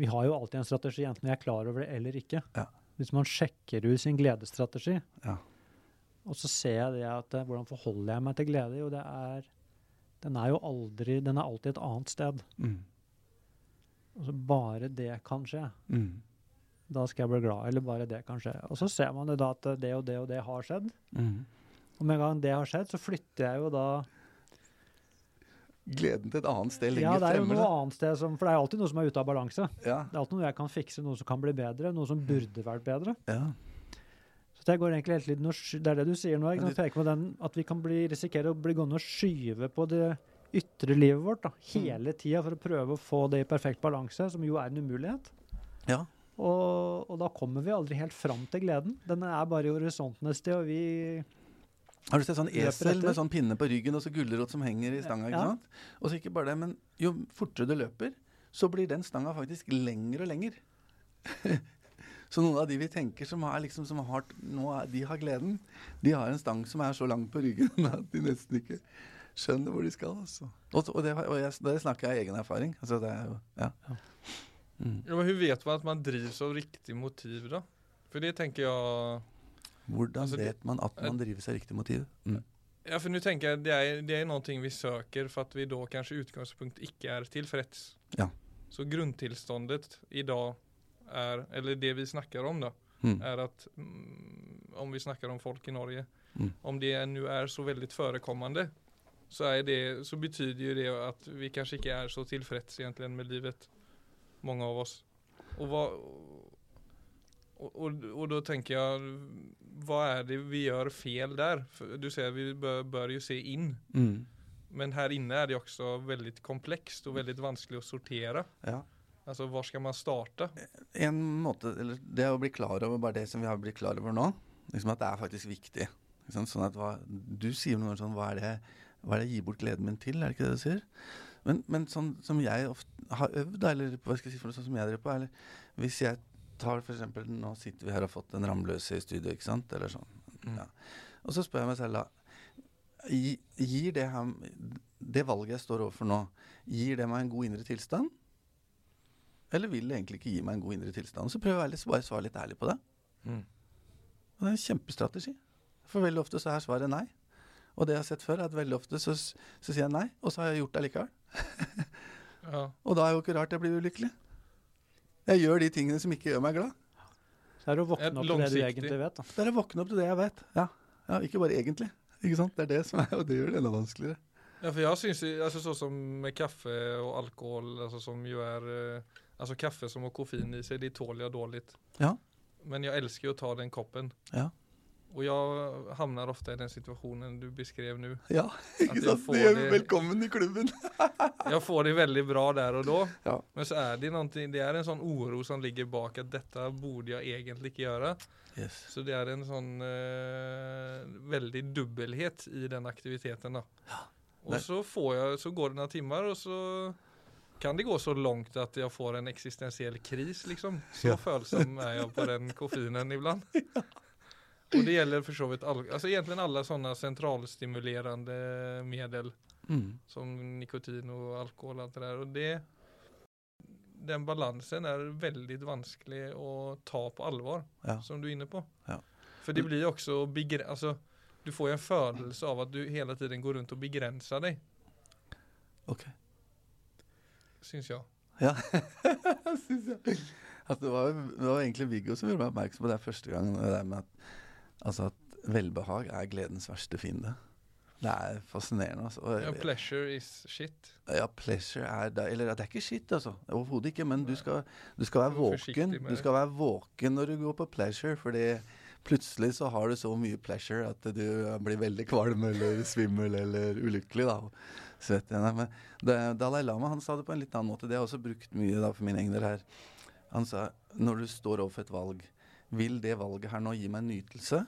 Vi har jo alltid en strategi, enten vi er klar over det eller ikke. Ja. Hvis man sjekker ut sin gledesstrategi, Ja. og så ser jeg det at eh, Hvordan forholder jeg meg til glede? Jo, det er Den er jo aldri Den er alltid et annet sted. Mm. Altså bare det kan skje. Mm. Da skal jeg bli glad. Eller bare det kan skje. Og så ser man det da at det og det og det har skjedd. Mm. Og med en gang det har skjedd, så flytter jeg jo da Gleden til et annet sted Ja, lenger det er jo noe annet sted som For det er alltid noe som er ute av balanse. Ja. Det er alltid noe jeg kan fikse, noe som kan bli bedre, noe som burde vært bedre. ja. Så det går egentlig helt litt noe Det er det du sier nå. jeg Ikke? peke sant? På den, at vi kan bli, risikere å bli gående og skyve på det ytre livet vårt da, Mm. hele tida for å prøve å få det i perfekt balanse, som jo er en umulighet. ja. Og, og da kommer vi aldri helt fram til gleden. Den er bare i horisonten et sted, og vi Har du sett sånn esel med sånn pinne på ryggen og så gulrot som henger i stanga? ikke Ja. sant? Og så ikke bare det, men jo fortere du løper, så blir den stanga faktisk lengre og lengre. så noen av de vi tenker som har, liksom, som har nå er, De har gleden. De har en stang som er så lang på ryggen at de nesten ikke skjønner hvor de skal. Altså. Og, og, det, og jeg, det snakker jeg av egen erfaring. Altså, det er jo, ja. Mm. Ja, men hur vet man at man driver av riktig motiv da? For det tenker jag, Hvordan Altså, vet man at man driver seg riktig motiv? Mm. ja for nå tenker jeg det er, det er noe vi søker for at vi da kanskje utgångspunkt ikke er tilfreds. Ja. Så grunntilståndet i dag er, eller det vi snakker om da, Mm. er att mm, om vi snakker om folk i Norge, Mm. om det nå er så veldig forekommende, så, det, så betyder jo det at vi kanskje ikke er så tilfreds egentlig med livet, mange av oss. Og vad, och, och, och då tänker jag, vad är det vi gör fel där? För du säger vi bör, bör ju se in, Mm. men här inne är det också väldigt komplext och väldigt vanskelig å sortere. Ja. Altså, hvor skal man starte? En måte, eller det å bli klar over bare det som vi har blitt klar over nå, liksom at det er faktisk viktig. Ikke? Sånn at hva, du sier noe sånn hva er, det, hva er det jeg gir bort gleden min til? Er det ikke det du sier? Men, men sånn som jeg ofte har øvd, eller hva skal jeg si for noe sånn som jeg driver på, eller hvis jeg tar eksempel, Nå sitter vi her og har fått en ramløse i studio, ikke sant? Eller sånn. Mm. Ja. Og så spør jeg meg selv, da. Gir det her Det valget jeg står overfor nå, gir det meg en god indre tilstand? Eller vil det egentlig ikke gi meg en god indre tilstand? Så prøver jeg å litt- bare svare litt ærlig på det. Mm. Og det er en kjempestrategi. For veldig ofte så er svaret nei. Og det jeg har sett før, er at veldig ofte så, så sier jeg nei, og så har jeg gjort det likevel. Ja. Og da er jo ikke rart jeg blir ulykkelig. Jeg gjør de tingene som ikke gjør meg glad. Så er det å våkne opp til det du egentlig vet. da. Det er å våkne opp til det jeg vet. Ja, ja ikke bare egentlig. Ikke sant? Det er det som er, og det gjør det enda vanskeligere. Ja, for jeg syns altså, Sånn som med kaffe og alkohol, altså, som jo er Altså kaffe som har koffein i seg, de tåler jeg dårlig. Ja. Men jeg elsker å att ta den koppen. Ja. Och jag hamnar ofta i den situationen du beskrev nu. Ja, At ikke jeg Det gjør det- velkommen i klubben. Jag får det väldigt bra där och då. Ja. Men så är det någonting, det är en sån oro som ligger bak att detta borde jag egentligen inte göra. Yes. Så det är en sån eh, väldig dubbelhet i den aktiviteten då. Och Nej. så får jag, så går det några timmar och så kan det gå så långt att jag får en existentiell kris liksom. Så Ja. följsam är jag på den koffeinen ibland. Och det gäller för så vidt all, alltså egentligen alla sådana centralstimulerande medel Mm. som nikotin och alkohol och allt det där. Och det, den balansen er veldig vanskelig å ta på alvor, Ja. som du er inne på. Ja. For det blir også begre altså, du får jo en følelse av at du hele tiden går rundt og begrenser deg. Ok. syns jeg. Ja, syns jeg. Altså, det, var, det var egentlig Viggo som gjorde meg oppmerksom på det første gangen. Det der med at, altså at velbehag er gledens verste fiende. Det er fascinerende. Altså. Og, Ja, pleasure is shit. Ja, pleasure er da, Eller det er ikke shit, altså. Overhodet ikke. Men du skal, du skal være våken. Du skal være våken når du går på pleasure, fordi plutselig så har du så mye pleasure at du blir veldig kvalm eller svimmel eller ulykkelig, da. Svett igjen. Men Dalai Lama han sa det på en litt annen måte. Det har jeg også brukt mye da for min egen del her. Han sa når du står overfor et valg, vil det valget her nå gi meg nytelse,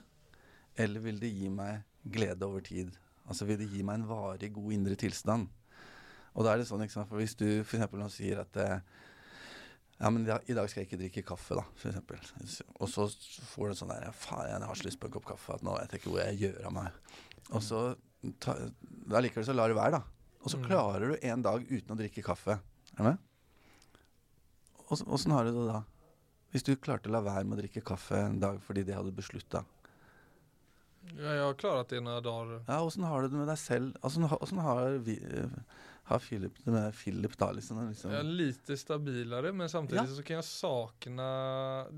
eller vil det gi meg glede over tid? Altså vil det gi meg en varig god indre tilstand? Og da er det sånn, sant, for hvis du for eksempel sier at eh, ja, men i dag, i dag skal jeg ikke drikke kaffe, da, for eksempel. Og så får du sånn der Faen, jeg har så lyst på en kopp kaffe at nå vet jeg ikke hvor jeg gjør av meg. Og så ta, da likevel så lar du være, da. Og så Mm. klarer du en dag uten å drikke kaffe. Er du med? Åssen har du det da? Hvis du klarte å la være med å drikke kaffe en dag fordi det hadde beslutta. Ja, jeg har klart det några dager. Ja, åssen har du det med deg selv? Åssen har, har, vi, eh, har Philip det med Philip da, liksom? liksom? Jeg er lite stabilere, men samtidig Ja. så kan jeg savne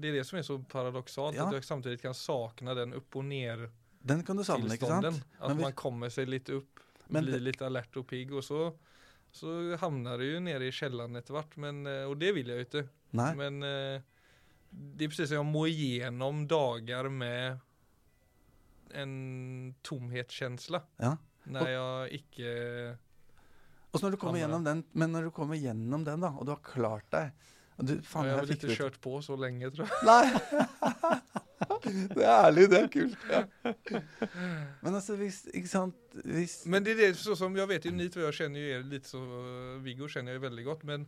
det er det som er så paradoksalt, Ja. at jeg samtidig kan savne den opp og ned. Den kan du savne, ikke sant? At Men vi- man kommer seg litt opp, Men blir det- lite alert og pigg og så, så havner du jo nede i kjelleren etter hvert, Men, og det vil jeg jo ikke. Nei. Men eh, det är precis som jag må igenom dagar med en tomhetskänsla. Ja. När jag icke Og når du kommer gjennom den, men når du kommer gjennom den, da, og du har klart deg du, ja, faen, Jag har fikk inte kört på så länge tror jag. Nei! det er ærlig, det er kult. Ja. Men altså, hvis Ikke sant Hvis Men det er det så som Jeg vet jo ni to, jeg kjenner jo dere lite så, Viggo kjenner jeg veldig godt, men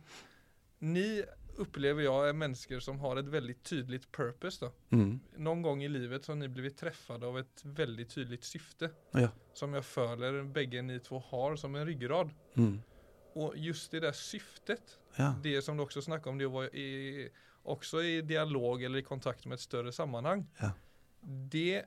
ni upplever jag är människor som har ett väldigt tydligt purpose då. mm. Någon gång i livet så har ni blivit träffade av ett väldigt tydligt syfte. Ja. Som jag följer bägge ni två har som en ryggrad. Mm. Och just det där syftet, Ja. det som du också snackade om, det var i, också i dialog eller i kontakt med ett större sammanhang. Ja. Det,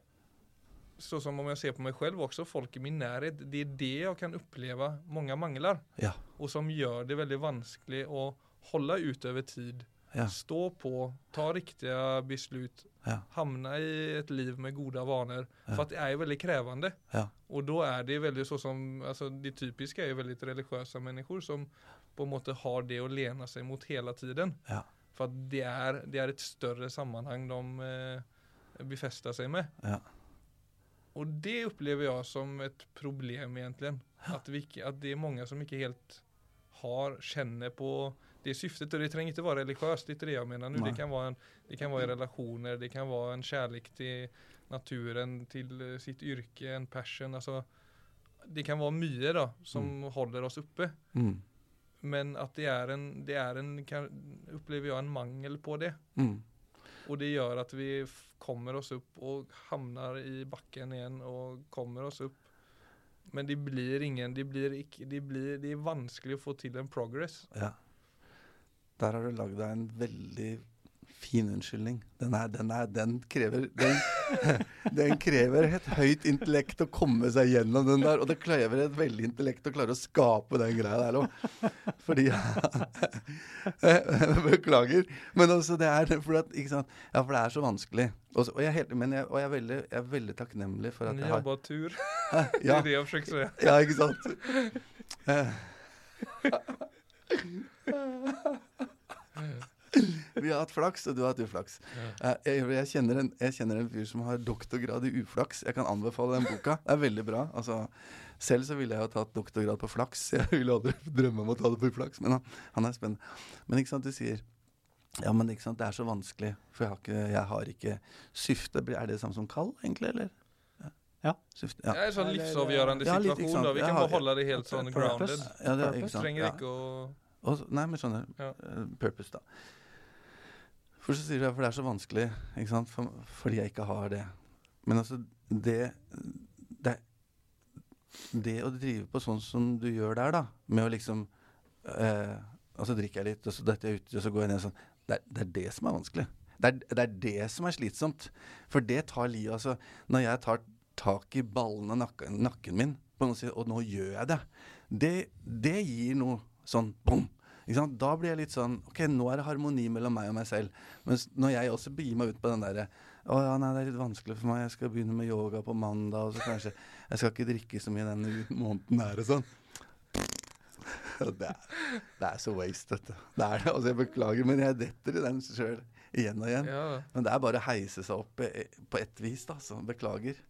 så som om jag ser på mig själv också, folk i min närhet, det är det jag kan uppleva många manglar. Ja. Och som gör det väldigt vanskligt att hålla ut över tid, Ja. stå på, ta riktiga beslut, Ja. hamna i ett liv med goda vanor. Ja. För att det är väldigt krävande. Ja. Och då är det väldigt så som, alltså det typiska är ju väldigt religiösa människor som på en måte har det att lena sig mot hela tiden. Ja. För att det är, det är ett större sammanhang de eh, befäster sig med. Ja. Och det upplever jag som ett problem egentligen. Att, vi, ikke- att det är många som inte helt har, känner på det syftet. Och det trenger ikke være religiøst, det är inte det jag menar nu. Det kan, vara en, det kan vara i relationer, det kan være en kärlek til naturen, till eh, sitt yrke, en passion. Alltså, det kan være mye da, som holder oss oppe. Mm. Men at det er en, det er en, kan, opplever jeg, en mangel på det. Mm. Og det gjør at vi kommer oss opp og havner i backen igjen og kommer oss opp. Men det blir ingen, det blir ikke, det blir, det er vanskelig å få til en progress. Ja. Der har du lagd deg en veldig fin unnskyldning. Den, er, den, er, den krever den, den krever et høyt intellekt å komme seg gjennom den der. Og det krever et veldig intellekt å klare å skape den greia der òg. Fordi Beklager. Men altså, det er for at? Ja, for det er så vanskelig. Også, og, jeg, men jeg, og jeg, er veldig, jeg er veldig takknemlig for at jeg har Jobba tur. Ja, Det er det ja ikke sant? Eh. Vi har hatt flaks, og du har hatt uflaks. Ja. Jeg, jeg, kjenner en, jeg kjenner en fyr som har doktorgrad i uflaks. Jeg kan anbefale den boka. Det er veldig bra. Altså, selv så ville jeg jo tatt doktorgrad på flaks. Jeg ville aldri drømme om å ta det på uflaks, men han, han er spennende. Men ikke sant, du sier ja, men ikke sant, det er så vanskelig, for jeg har ikke, jeg har ikke syfte. Er det det samme som kall, egentlig, eller? Ja. Syfte, Det er en sånn livsavgjørende situasjon. Ja, litt, da. Vi kan beholde det helt sånn grounded. ja, det, er- ikke sant. Trenger Ja. ikke å Og, nei, men skjønner. Ja. eh, purpose, da. For så sier du at for det er så vanskelig, ikke sant? For, fordi jeg ikke har det. Men altså, det, det Det å drive på sånn som du gjør der, da, med å liksom eh, Og så drikker jeg litt, og så detter jeg uti, og så går jeg ned sånn det, det er det som er vanskelig. Det er, det er det som er slitsomt. For det tar livet Altså, når jeg tar tak i ballene av nakken, nakken min, og nå gjør jeg det, det, det gir noe sånn bom. Da blir jeg litt sånn OK, nå er det harmoni mellom meg og meg selv. Mens når jeg også begir meg ut på den derre Å ja, nei, det er litt vanskelig for meg. Jeg skal begynne med yoga på mandag, og så kanskje Jeg skal ikke drikke så mye denne måneden her og sånn. Det, er, det er så waste, dette. Det er det. Altså, jeg beklager, men jeg detter i den sjøl igjen og igjen. Ja, Men det er bare å heise seg opp på ett vis, da. Så beklager.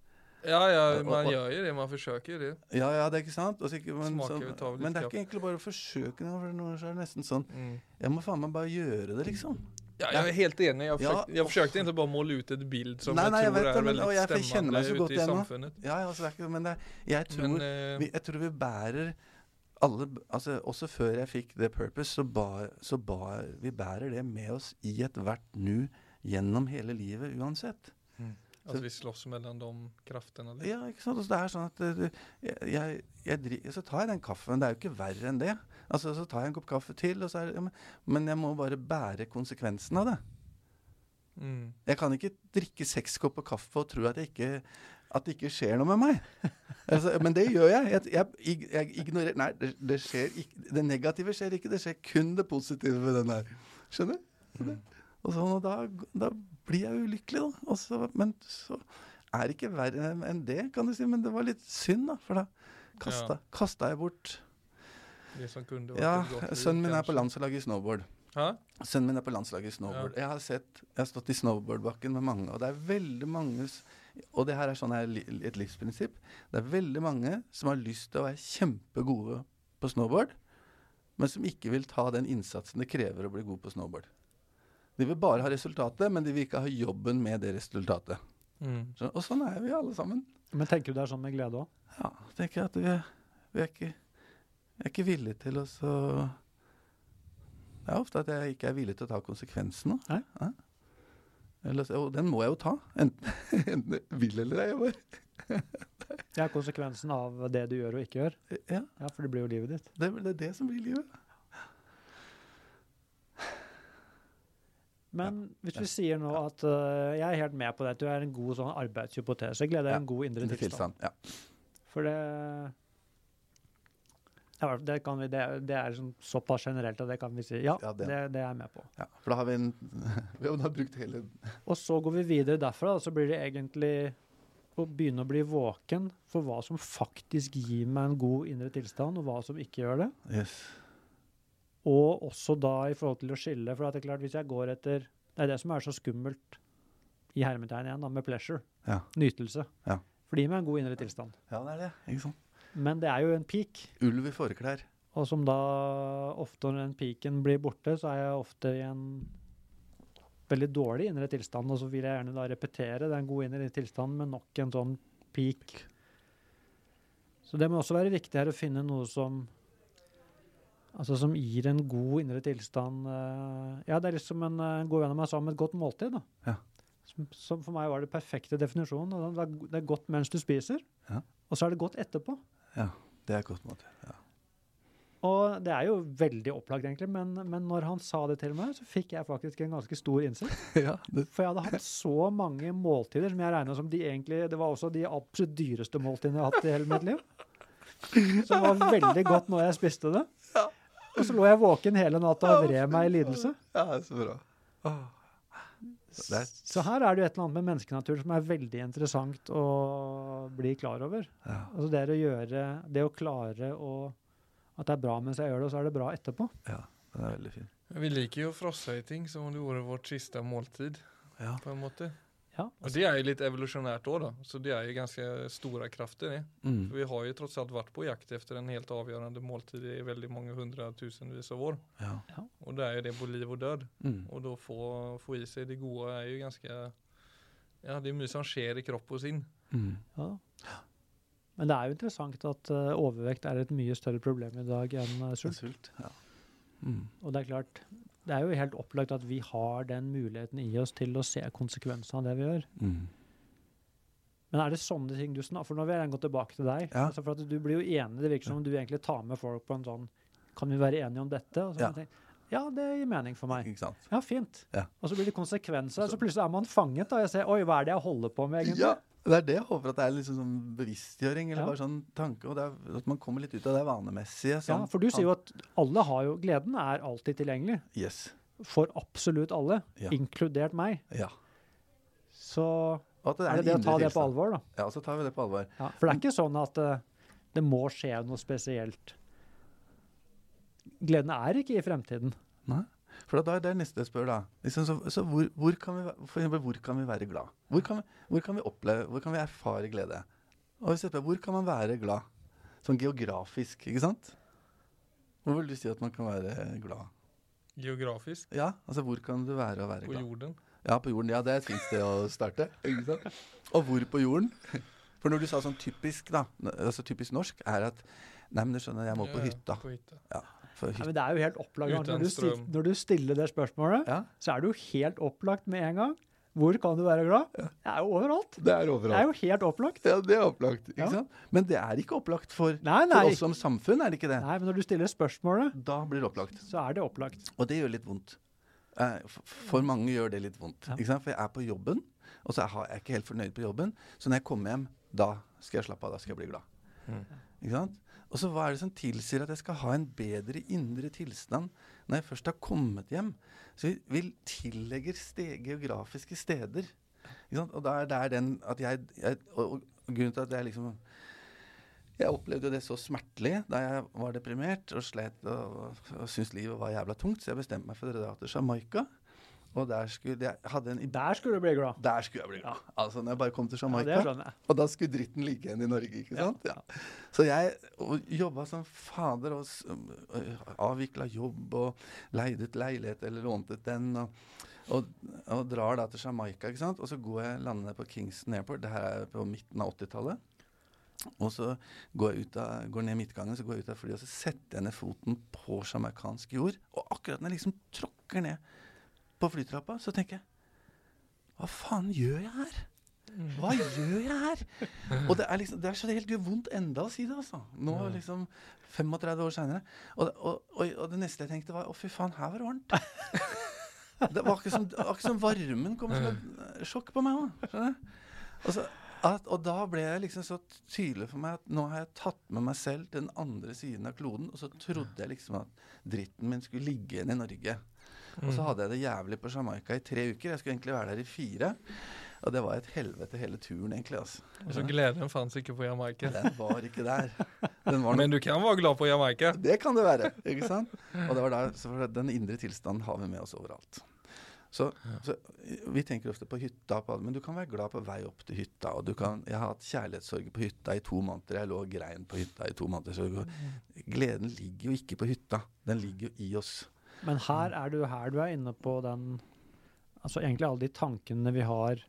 Ja, ja man og- gjør jo det. Man forsøker det. Ja, ja, det er ikke sant? Ikke, men, så, men det er ikke egentlig bare å forsøke noe, for så er det nesten sånn Mm. Jeg må faen meg bare gjøre det, liksom. Ja, jeg er helt enig. Jeg Ja, forsøkte, jeg forsøkte egentlig bare måle ut et bild som Nei, nei, jeg jeg tror vet er men- veldig og jeg stemmende godt ute i igjen samfunnet. Ja, ja, altså, det ikke, men det, jeg, tror, Men uh, vi, jeg tror vi bærer alle altså, Også før jeg fikk det purpose, så, ba, så ba, vi bærer det med oss i ethvert nu gjennom hele livet uansett. At vi slåss mellom de kraftene. litt. Ja, ikke sant? Altså, det er sånn at du, jeg, jeg, jeg, Så tar jeg den kaffen. Det er jo ikke verre enn det. Altså, Så tar jeg en kopp kaffe til, er ja, men, men jeg må bare bære konsekvensen av det. Mm. Jeg kan ikke drikke seks kopper kaffe og tro at, ikke, at det ikke skjer noe med meg. Altså, men det gjør jeg. Jeg, jeg, jeg ignorerer Nei, det, det ikke. Det negative skjer ikke. Det skjer kun det positive ved den der. Skjønner? Mm. Og, sånn, og da, da blir jeg ulykkelig, da. Også, men så er det ikke verre enn det, kan du si. Men det var litt synd, da. For da kasta, kasta jeg bort Det som kunne vært Ja, godt sønnen min er på landslaget i snowboard. Hæ? Sønnen min er på landslaget i snowboard. Jeg har sett, jeg har stått i snowboardbakken med mange, og det er veldig mange Og det her er sånn her et livsprinsipp. Det er veldig mange som har lyst til å være kjempegode på snowboard, men som ikke vil ta den innsatsen det krever å bli god på snowboard. De vil bare ha resultatet, men de vil ikke ha jobben med det resultatet. Mm. Så, og sånn er vi alle sammen. Men tenker du det er sånn med glede òg? Ja, tenker jeg at vi, er- vi er ikke jeg er ikke villig til å så Det er ofte at jeg ikke er villig til å ta konsekvensen. da. Nei. Ja. Eller, og den må jeg jo ta, enten, enten jeg vil eller ei. er konsekvensen av det du gjør og ikke gjør. Ja, Ja, For det blir jo livet ditt. det er det, er det som blir livet. Men hvis vi sier nå at uh, jeg er helt med på det, at du er en god sånn arbeidshypotese. gleder er Ja, en god indre tilstand. tilstand. Ja. For det ja, det, kan vi, det, det er liksom såpass generelt at det kan vi si. Ja, Ja, det- det, det er jeg med på. ja. For da har vi en Vi har brukt hele Og så går vi videre derfra, og så blir det egentlig å begynne å bli våken for hva som faktisk gir meg en god indre tilstand, og hva som ikke gjør det. Yes. Og også da i forhold til å skille, for at det er klart hvis jeg går etter Det er det som er så skummelt i hermetegn igjen, da, med pleasure. Ja. Nytelse. Ja. For det gir meg en god indre tilstand. Ja, det er det. Ikke sant? Men det er jo en peak. Ulv i fåreklær. Og som da ofte når den peaken blir borte, så er jeg ofte i en veldig dårlig indre tilstand. Og så vil jeg gjerne da repetere den gode indre tilstanden med nok en sånn peak. Så det må også være viktig her å finne noe som Altså som gir en god indre tilstand. eh, ja, det er liksom en uh, god venn av meg sa om et godt måltid. da. Ja. Som, som for meg var det perfekte definisjonen. og Det er, det er godt mens du spiser, Ja. og så er det godt etterpå. Ja, det er et godt måltid. Ja. Og det er jo veldig opplagt, egentlig, men, men når han sa det til meg, så fikk jeg faktisk en ganske stor innsikt. ja, For jeg hadde hatt så mange måltider som jeg regna som de egentlig Det var også de absolutt dyreste måltidene jeg har hatt i hele mitt liv. Som var veldig godt når jeg spiste det. Og så lå jeg våken hele natta og vred meg i lidelse. ja, det så bra. Så her er det jo et eller annet med menneskenatur som er veldig interessant å bli klar over. ja, Altså det er å gjøre Det å klare å At det er bra mens jeg gjør det, og så er det bra etterpå. ja, den er veldig fin. Vi liker jo å frosse i ting som om det var vårt siste måltid, Ja. på en måte. Ja, Og det er jo litt evolusjonært òg. Så det er jo ganske store krefter. Mm. For vi har jo tross alt vært på jakt etter en helt avgjørende måltid i veldig mange hundretusenvis av år. Ja. Og det er jo det på liv og død. Mm. Og da få, få i seg det gode er jo ganske Ja, det er mye som skjer i kropp og sinn. Mm. Ja. Men det er jo interessant at eh, overvekt er et mye større problem i dag enn Det er sult. Sult. Ja. Mm. Og det er klart, det er jo helt opplagt at vi har den muligheten i oss til å se konsekvensene av det vi gjør. Mm. Men er det sånne ting du snakker For nå vil jeg gå tilbake til deg. Ja. Altså for at Du blir jo enig, det virker som om du egentlig tar med folk på en sånn Kan vi være enige om dette? Og så Ja. Tenker, ja, det gir mening for meg. Ja, fint. Ja. Og så blir det konsekvenser, så plutselig er man fanget. og jeg ser, Oi, hva er det jeg holder på med, egentlig? Ja, det er det jeg håper at det er liksom sånn bevisstgjøring, eller Ja. bare sånn tanke, og det er, at man kommer litt ut av det vanemessige. Ja, Sånn. For du sier jo at alle har jo Gleden er alltid tilgjengelig. Yes. For absolutt alle, Ja. inkludert meg. Ja. Så Og at er det det å ta det på alvor, da. Ja, så tar vi det på alvor. Ja, for det er ikke sånn at eh, det må skje noe spesielt. Gleden er ikke i fremtiden. Nei. For da er det neste jeg spør, da. Liksom, så så hvor, hvor, kan vi, for eksempel, hvor kan vi være glad? Hvor kan vi, hvor kan vi oppleve, hvor kan vi erfare glede? Og hvis jeg spør, hvor kan man være glad? Sånn geografisk, ikke sant? Hvor vil du si at man kan være glad? Geografisk. Ja, altså hvor kan du være og være På glad? jorden. Ja, på jorden. Ja, det er et fint sted å starte. Ikke sant? Og hvor på jorden? For når du sa sånn typisk, da, altså typisk norsk, er at Nei, men du skjønner, jeg må på Ja, ja, hytta. På hytta. Ja, For men det er jo helt opplagt. Når du, stil, når du stiller det spørsmålet, Ja, så er det jo helt opplagt med en gang. Hvor kan du være glad? Det er jo overalt. det er Det er jo helt opplagt. Ja, det er opplagt. Ikke Ja. sant? Men det er ikke opplagt for, Nei, for oss som samfunn, er det ikke det? Nei, men når du stiller spørsmålet, Da blir det opplagt. så er det opplagt. Og det gjør litt vondt. Eh, For mange gjør det litt vondt. Ja. Ikke sant? For jeg er på jobben, og så er jeg ikke helt fornøyd på jobben. Så når jeg kommer hjem, da skal jeg slappe av. Da skal jeg bli glad. Mm. Ikke sant? Og så hva er det som tilsier at jeg skal ha en bedre indre tilstand når jeg først har kommet hjem? Så vi, tillegger ste geografiske steder. Og da er det den at jeg, jeg og, og grunnen til at jeg liksom Jeg opplevde jo det så smertelig da jeg var deprimert og slet og, og syntes livet var jævla tungt, så jeg bestemte meg for å dra til Jamaica. Og der skulle jeg hadde en Der skulle du bli glad. Der skulle jeg bli glad. Altså når jeg bare kom til Jamaica. Ja. Og da skulle dritten ligge igjen i Norge, ikke sant? Ja. Så jeg jobba som fader og øh, avvikla jobb og leide ut leilighet eller lånte ut den. Og, og, og drar da til Jamaica, ikke sant. Og så går jeg lander på Kingston Airport, det her er på midten av 80-tallet. Og så går jeg ut av, går ned midtgangen, så går jeg ut av flyet, og så setter jeg ned foten på jamaicansk jord. Og akkurat når jeg liksom tråkker ned på flytrappa, så tenker jeg Hva faen gjør jeg her? Hva gjør jeg her? Og det er liksom, det er så helt vondt enda å si det, altså. Nå liksom 35 år seinere. Og, og, og, og det neste jeg tenkte, var å fy faen, her var det varmt. Det var akkurat som, akkurat som varmen kom som et sjokk på meg òg. Og, og da ble jeg liksom så tydelig for meg at nå har jeg tatt med meg selv til den andre siden av kloden. Og så trodde jeg liksom at dritten min skulle ligge igjen i Norge. Og så hadde jeg det jævlig på Jamaica i tre uker. Jeg skulle egentlig være der i fire. Og det var et helvete hele turen, egentlig. altså. Så gleden fanns ikke på Jamaica. Den var ikke der. Den var Men du kan være glad på Jamaica. det kan det være. ikke sant? Og det var der, så Den indre tilstanden har vi med oss overalt. Så, så Vi tenker ofte på hytta, på, men du kan være glad på vei opp til hytta. og du kan, Jeg har hatt kjærlighetssorg på hytta i to måneder. Jeg lå og grein på hytta i to måneder. Så gleden ligger jo ikke på hytta. Den ligger jo i oss. Men her er du her du er inne på den Altså egentlig alle de tankene vi har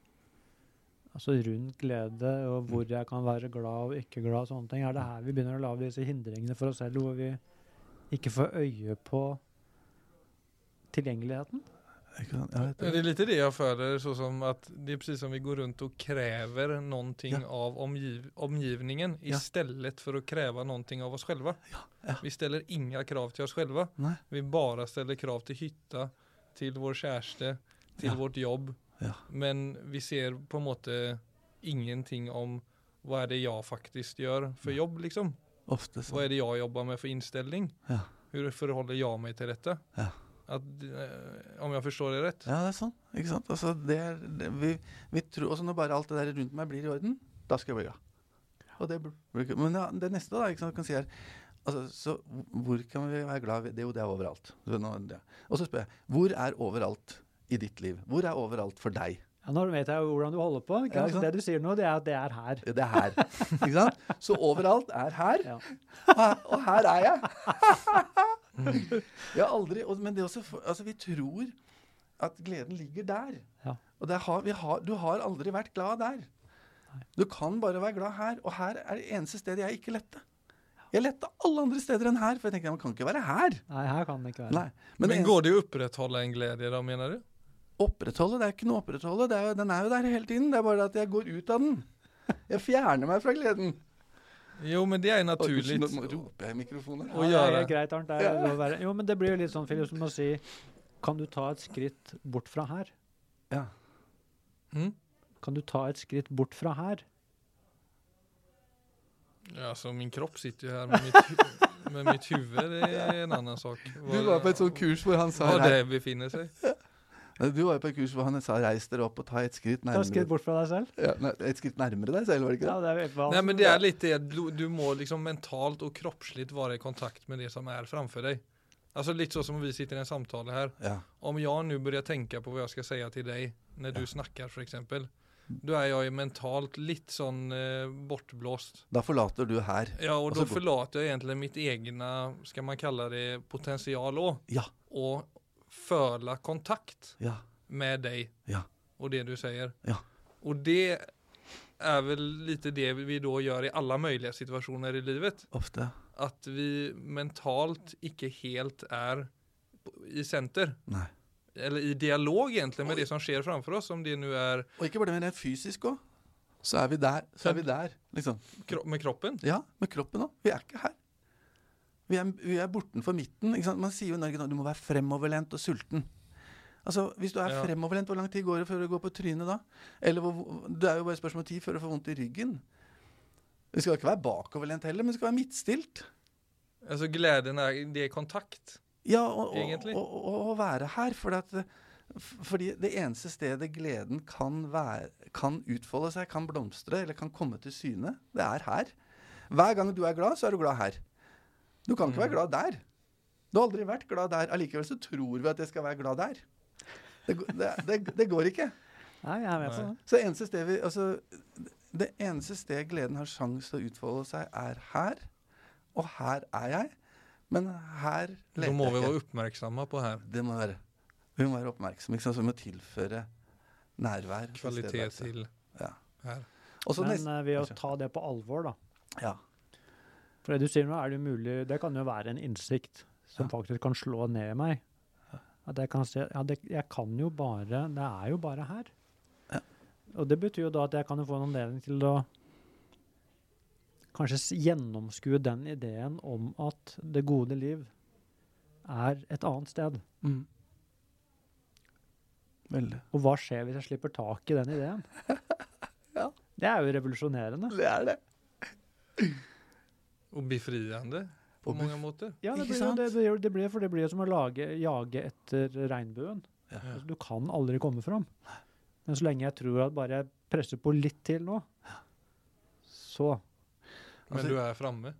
altså rundt glede, og hvor jeg kan være glad og ikke glad og sånne ting. Er det her vi begynner å lage disse hindringene for oss selv, hvor vi ikke får øye på tilgjengeligheten. Jeg Det är lite det jag föder, så som att det är precis som vi går runt och kräver någonting Ja. av omgiv omgivningen Ja. istället för att kräva någonting av oss själva. ja. Vi ställer inga krav till oss själva. Vi bara ställer krav till hytta, till vår kärste, til vårt jobb. Men vi ser på en måte ingenting om hva er det jeg faktisk gjør for jobb liksom. Vad är det jeg jobber med for innstilling? Ja. Hur jeg meg til dette? detta? Ja. At, eh, om jeg forstår det rett? Ja, det er sånn. Ikke sant? Altså, det er, det, vi, vi tror, også når bare alt det der rundt meg blir i orden, da skal jeg bli glad. Og det, men ja, det neste da, ikke sant, kan si her, altså, så hvor kan vi være glad? Det er jo det er overalt. Og så spør jeg, hvor er overalt i ditt liv? Hvor er overalt for deg? Ja, nå vet jeg jo hvordan du holder på. Ikke Ja, ikke sant? Det du sier nå, det er at det er her. Det er her. ikke sant? Så overalt er her, Ja. og her er jeg. jeg har aldri, og, men det også, altså vi tror at gleden ligger der. Ja. Og det har, vi har, du har aldri vært glad der. Du kan bare være glad her, og her er det eneste stedet jeg ikke lette. Jeg lette alle andre steder enn her, for jeg tenkte man kan ikke være her. Nei, her kan det ikke være. Nei. Men, Men, går det å opprettholde en glede, da, mener du? opprettholde, det er ikke noe å opprettholde. Det er, den er jo der hele tiden. Det er bare at jeg går ut av den. Jeg fjerner meg fra gleden. Jo men det er jo naturlig. Nå roper jeg i mikrofonen. Ja, Ja, det er greit, Arnt. Det er være. Jo, men det blir jo litt sånn, Philip, som å si Kan du ta et skritt bort fra her? Ja. Mm? Kan du ta et skritt bort fra her? Ja, så min kropp sitter jo her, med mitt, med mitt huvud, det er en annen sak. Du var på et sånt kurs hvor han sa rei- det befinner sig. Du var jo på et kurs hvor han sa 'reis dere opp og ta et skritt nærmere'. Ta et skritt bort fra deg selv? Ja, nei, et skritt nærmere deg selv, var det ikke Ja, det? det er helt Nei, men det er litt det, du, du må liksom mentalt og kroppslig være i kontakt med det som er framfor deg. Altså Litt sånn som vi sitter i en samtale her. Ja. Om jeg nå begynner å tenke på hva jeg skal si til deg når du snakker för exempel. Då er jag ju mentalt litt sånn eh, bortblåst. Da forlater du her. Ja og da forlater jeg egentlig mitt egne, skal man kalle det potensial òg. Ja. Och föla kontakt Ja. med deg Ja. og det du sier. Ja. Og det er vel litt det vi da gjør i alle mulige situasjoner i livet. Ofte. At vi mentalt ikke helt er i senter. Nei. Eller i dialog egentlig med og, det som skjer framfor oss, om det nå er Og ikke bare det, men rent fysisk òg. Så er vi der. Så er vi der, liksom. kro med kroppen. Ja, med kroppen òg. Vi er ikke her. Vi er, vi er bortenfor midten. Man sier jo i Norge nå du må være fremoverlent og sulten. Altså, Hvis du er Ja. fremoverlent, hvor lang tid går det før du går på trynet da? Eller hvor, Det er jo bare spørsmål om tid før du får vondt i ryggen. Du skal ikke være bakoverlent heller, men du skal være midtstilt. Altså gleden er det er kontakt. Ja, og, Egentlig. og, og, og være her. For at, fordi det eneste stedet gleden kan, være, kan utfolde seg, kan blomstre eller kan komme til syne, det er her. Hver gang du er glad, så er du glad her. Du kan ikke være Mm. glad der. Du har aldri vært glad der. Allikevel så tror vi at jeg skal være glad der. Det, går- det, det, det går ikke. Nei, jeg vet det. Så eneste sted vi, altså, det eneste sted gleden har sjanse til å utfolde seg, er her. Og her er jeg. Men her Da leter må vi være oppmerksomme på her. Det må være. Vi må være oppmerksomme. Ikke sant? Så vi må tilføre nærvær. Kvalitet til Ja. her. Også Men neste- eh, ved å ta det på alvor, da. Ja. For det du sier nå, er det mulig Det kan jo være en innsikt som Ja. faktisk kan slå ned i meg. At jeg kan se Ja, det, jeg kan jo bare Det er jo bare her. Ja. Og det betyr jo da at jeg kan jo få en anledning til å kanskje gjennomskue den ideen om at det gode liv er et annet sted. Mm. Veldig. Og hva skjer hvis jeg slipper tak i den ideen? Ja. Det er jo revolusjonerende. Det er det. Og befriende på Og mange måter. Ja, det blir, jo- det, det blir, for det blir som å lage, jage etter regnbuen. Ja. Altså, du kan aldri komme fram. Men så lenge jeg tror at bare jeg presser på litt til nå, så Men Altså- du er framme.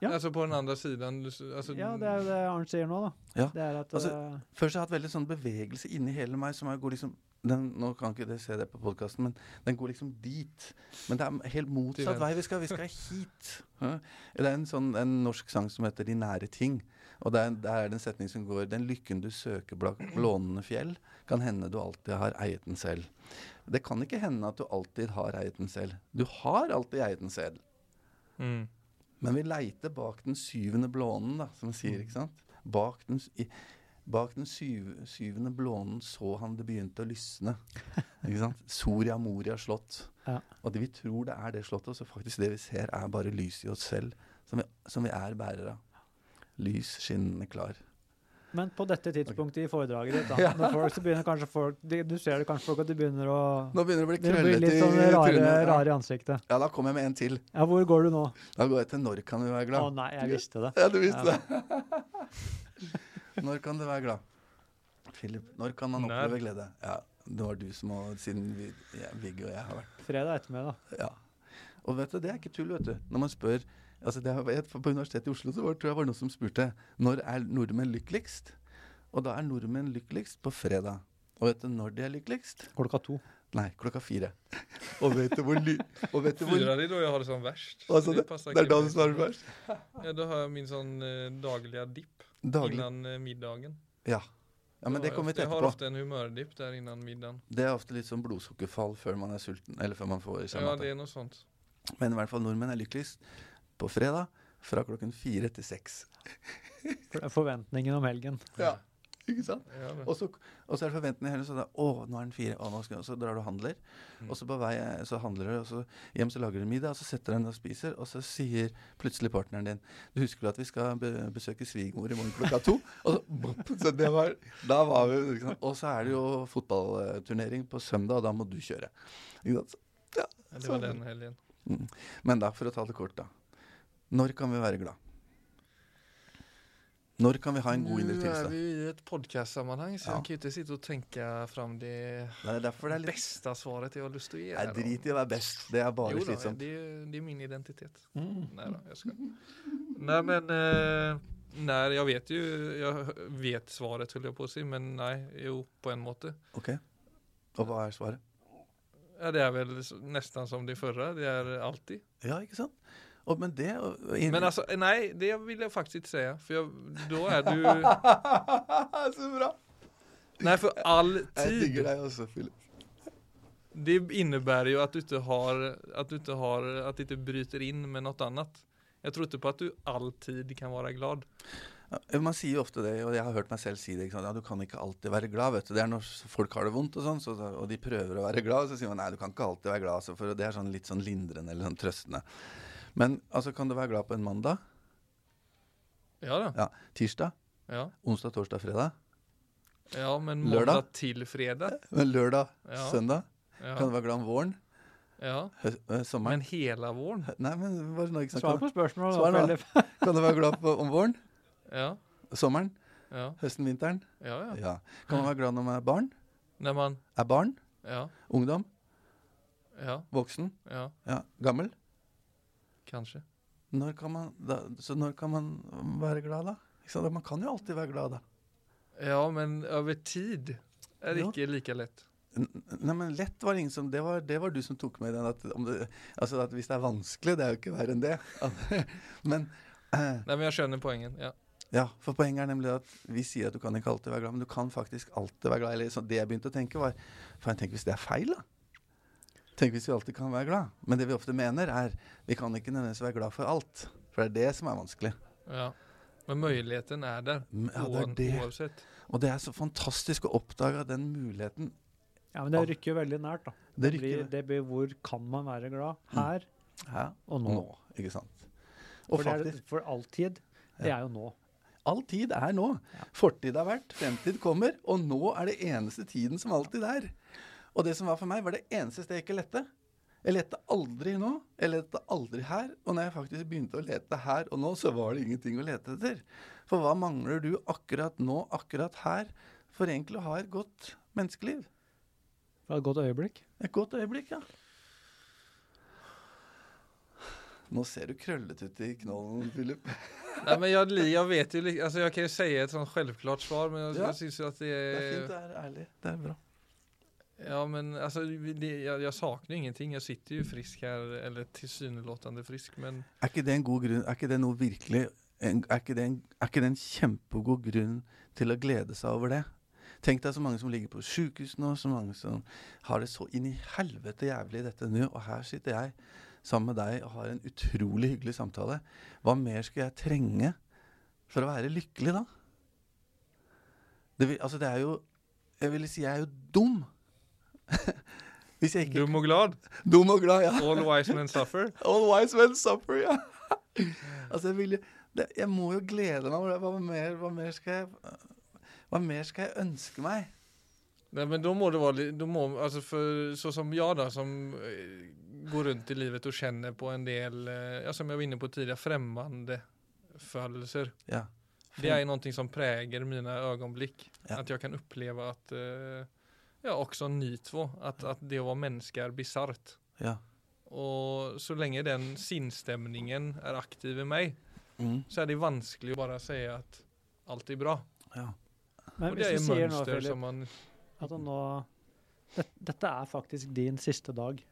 Ja. Altså på den andre siden. Altså, Ja, det er jo det Arnt sier nå, da. Ja, Det er at altså, eh, Først har jeg hatt veldig sånn bevegelse inni hele meg som jeg går liksom den, Nå kan ikke dere se det på podkasten, men den går liksom dit. Men det er helt motsatt vei. Vi skal, vi skal hit. Det er en, sånn, en norsk sang som heter 'De nære ting'. Og der er det en setning som går 'Den lykken du søker blant blånende fjell, kan hende du alltid har eiet den selv'. Det kan ikke hende at du alltid har eiet den selv. Du har alltid eiet den selv. mm. Men vi leiter bak den syvende blånen, da, som vi sier. ikke sant? Bak den, i, bak den syv, syvende blånen så han det begynte å lysne. ikke sant? Soria Moria slott. Ja. Og det vi tror det er det slottet, så faktisk det vi ser, er bare lys i oss selv, som vi, som vi er bærere av. Lys, skinnende klar. Men på dette tidspunktet i foredraget ditt, da, Ja. når folk, så begynner kanskje folk de, Du ser det kanskje folk at de begynner å Nå begynner det å bli krøllete litt i sånn rare, trynet. rare i ansiktet. Ja, da kommer jeg med en til. Ja, hvor går du nå? Da går jeg til Når kan vi være glad. Å nei, jeg visste det. Ja, du visste Ja. det. Når kan du være glad? Philip, når kan man Når? oppleve glede? Ja, det var du som har, siden vi, ja, Viggo og jeg har vært Fredag ettermiddag. Ja. Og vet du, det er ikke tull, vet du. Når man spør altså det har, På Universitetet i Oslo så var, tror jeg var noen som spurte når er nordmenn lykkeligst. Og da er nordmenn lykkeligst på fredag. Og vet du når de er lykkeligst? Klokka to. Nei, klokka fire. Og vet du hvor, ly og vet du hvor Fyra, det da jeg jag har det sånn verst. Altså, det, det, det er da du svarer verst. først? Ja, da har jeg min sånn eh, daglige dipp Daglig. innan eh, middagen. Ja. ja, men det kommer vi til etterpå. Jeg har ofte en humørdipp der innan middagen. Det er ofte litt sånn blodsukkerfall før man er sulten, eller før man får i seg Ja, det er noe sånt. Men i hvert fall nordmenn er lykkeligst på fredag fra klokken fire til seks. Forventningen om helgen. Ja, ikke sant? Ja, Og så, og så er det forventende hele så da, Å, nå er den fire. Å, nå skal, og så drar du og handler. Mm. Og så på vei så handler du, og så hjem så lager du middag, og så setter du deg og spiser, og så sier plutselig partneren din Du husker du at vi skal be besøke svigermor i morgen klokka to? Og så, bop, så det var Da var vi? Og så er det jo fotballturnering på søndag, og da må du kjøre. Ikke sant? Ja, det var den helgen. Mm. Men da, for å ta det kort, da. Når kan vi være glad? Når kan vi ha en god indre Nu Nå er vi i et podkast-sammenheng, så Ja. jeg kan ikke sitte og tenke fram det Det er det er litt beste svaret jeg har lyst til å Nei, här då. drit i å være best. Det er bare Jo slitsomt. det, det er min identitet. Mm. Nei da, jeg skal Nei, men, eh, nej jag vet jo Jeg vet svaret höll jeg på å si, men nei, jo på en måte. Ok. Og hva er svaret? Ja, det er vel nesten som det førre, det er alltid. Ja, ikke sant? Og, men det og Men alltså, nej, det vill jag faktiskt inte säga, för jag, då är du, Så bra! nej för all Jeg tid, deg også, Philip. det innebär ju att du inte har, att du inte har, att du inte bryter in med något annat. Jag tror inte på att du alltid kan vara glad. Man sier jo ofte det, og jeg har hørt meg selv si det. Ikke? Ja, du kan ikke alltid være glad. vet du. Det er når folk har det vondt, og sånn, så, og de prøver å være glad, så sier man nei, du kan ikke alltid være glad. Så for det er sånn litt sånn lindrende eller sånn trøstende. Men altså, kan du være glad på en mandag? Ja da. Ja. Tirsdag? Ja, Onsdag, torsdag, fredag? ja men mandag lørdag? til fredag. Men lørdag? Ja. Søndag? Kan du være glad om våren? ja. Øh, sommeren? Men hele våren. Nei, men bare nå, ikke sant? Svar på spørsmålet. Svar da, nå. Kan du være glad på, om våren? Ja, Sommeren? ja, Høsten, vinteren? ja, ja. Ja. Kan man være glad når man er barn? Når man, Er barn? ja, Ungdom? ja, Voksen? ja, Ja. Gammel? Kanske. Når kan man, da, så når kan man være glad, da? Ikke? Man kan jo alltid være glad, da. Ja, men over tid er det Ja. like lett. lätt. Nei, men lett var det ingen som Det var, det var du som tok med den. At, om det, altså at hvis det er vanskelig, det er jo ikke verre enn det. Men eh, Nei, men jeg skjønner poenget. Ja. ja, for poenget er nemlig at vi sier at du kan ikke alltid være glad, men du kan faktisk alltid være glad. Eller så det jeg begynte å tenke, var Faen, tenk hvis det er feil, da? Tenk hvis vi alltid kan være glad. Men det vi ofte mener, er vi kan ikke nødvendigvis være glad for alt. For det er det som er vanskelig. ja. Men muligheten er där. Mm, Ja, det er det. uansett. Og det er så fantastisk å oppdage den muligheten Ja, men det rykker jo veldig nært, da. Det Det blir, det blir hvor kan man være glad? Her Hæ? og nå. nå. Ikke sant? Og For, det er, for all alltid, det er jo nå. all tid er nå. Fortid har vært, fremtid kommer, og nå er det eneste tiden som alltid er. Og det som var for meg, var det eneste stedet jeg ikke lette. Jeg lette aldri nå, jeg lette aldri her. Og når jeg faktisk begynte å lete her og nå, så var det ingenting å lete etter. For hva mangler du akkurat nå, akkurat her, for egentlig å ha et godt menneskeliv? For et godt øyeblikk. Et godt øyeblikk, ja. Nå ser du krøllete ut i knollen, Philip. Nei, men jeg, jeg, vet jo altså, Jeg kan jo si et sånn selvklart svar, men jeg, Ja. jeg syns jo at det Det er fint, det er ærlig. Det er bra. Ja, men alltså, det, jeg, jeg savner ingenting. Jeg sitter jo frisk her, eller tilsynelatende frisk, men Er ikke det en god grunn? Er ikke det noe virkelig en, er, ikke det en, er ikke det en kjempegod grunn til å glede seg over det? Tenk deg så mange som ligger på sjukehus nå, så mange som har det så inn i helvete jævlig i dette nå, og her sitter jeg sammen med deg og har en utrolig hyggelig samtale. Hva mer skulle jeg trenge for å være lykkelig da? Det, vil, altså det er jo Jeg ville si jeg er jo dum. Hvis jeg ikke Dum og glad. Dum og glad, ja. All wise men suffer. All wise men suffer, ja. altså, jeg vil jo det, Jeg må jo glede meg. Hva mer, hva mer skal jeg Hva mer skal jeg ønske meg? Nei, men da må det være litt altså må, så som jeg, da, som eh, går rundt i livet og kjenner på en del, eh, ja, som jeg var inne på tidligere, fremmede følelser. Ja. Det er noe som preger mine øyeblikk. Ja. At jeg kan oppleve at eh, ja också ni två, att, att det var människa är bisarrt. Ja. Och så länge den sinnstemningen är aktiv i meg, Mm. så er det vanskelig å bare si at alt er bra. ja. Men hvis du sier nå, Philip, som man at nå det, Dette er faktisk din siste dag.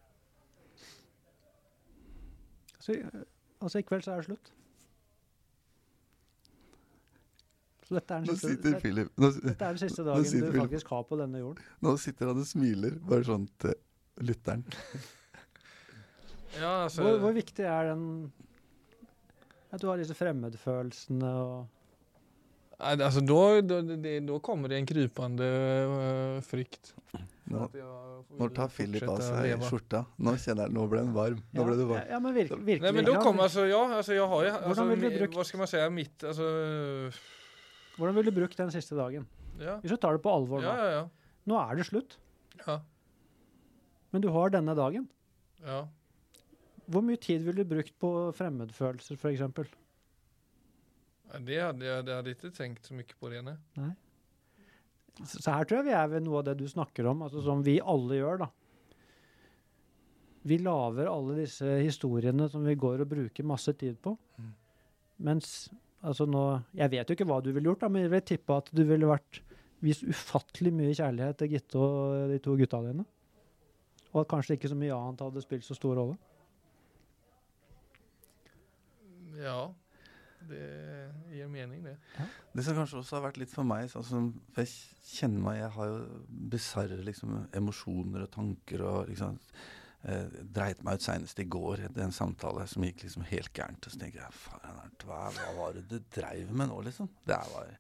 Så, altså, i kveld så er det slutt. Så dette er den Nå siste, sitter Philip nå, dette er den siste dagen du Philip. faktisk har på denne jorden. nå sitter han og smiler, bare sånn til lytteren. Ja, altså, Hvor, hvor viktig er den At du har disse fremmedfølelsene og Nei, altså, da, då, det, da kommer det en krypande uh, frykt. Nå, nå tar Philip av seg skjorta. Nå kjenner jeg Nå ble den varm. Nå ble du varm. ja, men virke, virkelig. Nei, men da kom, kommer alltså, ja, altså, jeg har jo... Hvordan du mi- brukt- vad man si mitt, alltså, Hvordan ville du brukt den siste dagen? ja. Hvis du tar det på alvor nå. Ja, ja, ja. Nå er det slutt, Ja, men du har denne dagen. ja. Hvor mye tid ville du brukt på fremmedfølelser, f.eks.? Det hadde jeg det hade inte tänkt så mye på det. nei. Så så her tror jeg vi er ved noe av det du snakker om, altså som vi alle gjør, da. Vi lager alle disse historiene som vi går og bruker masse tid på. Mm. Mens altså nå Jeg vet jo ikke hva du ville gjort, da, men jeg vil tippe at du ville vært vist ufattelig mye kjærlighet til Gitte og de to gutta dine. Og at kanskje ikke så mye annet hadde spilt så stor rolle. Ja, det gir mening det. Det som kanskje også har vært litt for meg sånn For jeg kjenner meg Jeg har jo bisarre liksom, emosjoner og tanker og liksom Dreit meg ut seinest i går etter en samtale som gikk liksom helt gærent. Og så tenker jeg faen, hva, hva var det du dreiv med nå, liksom? Det er bare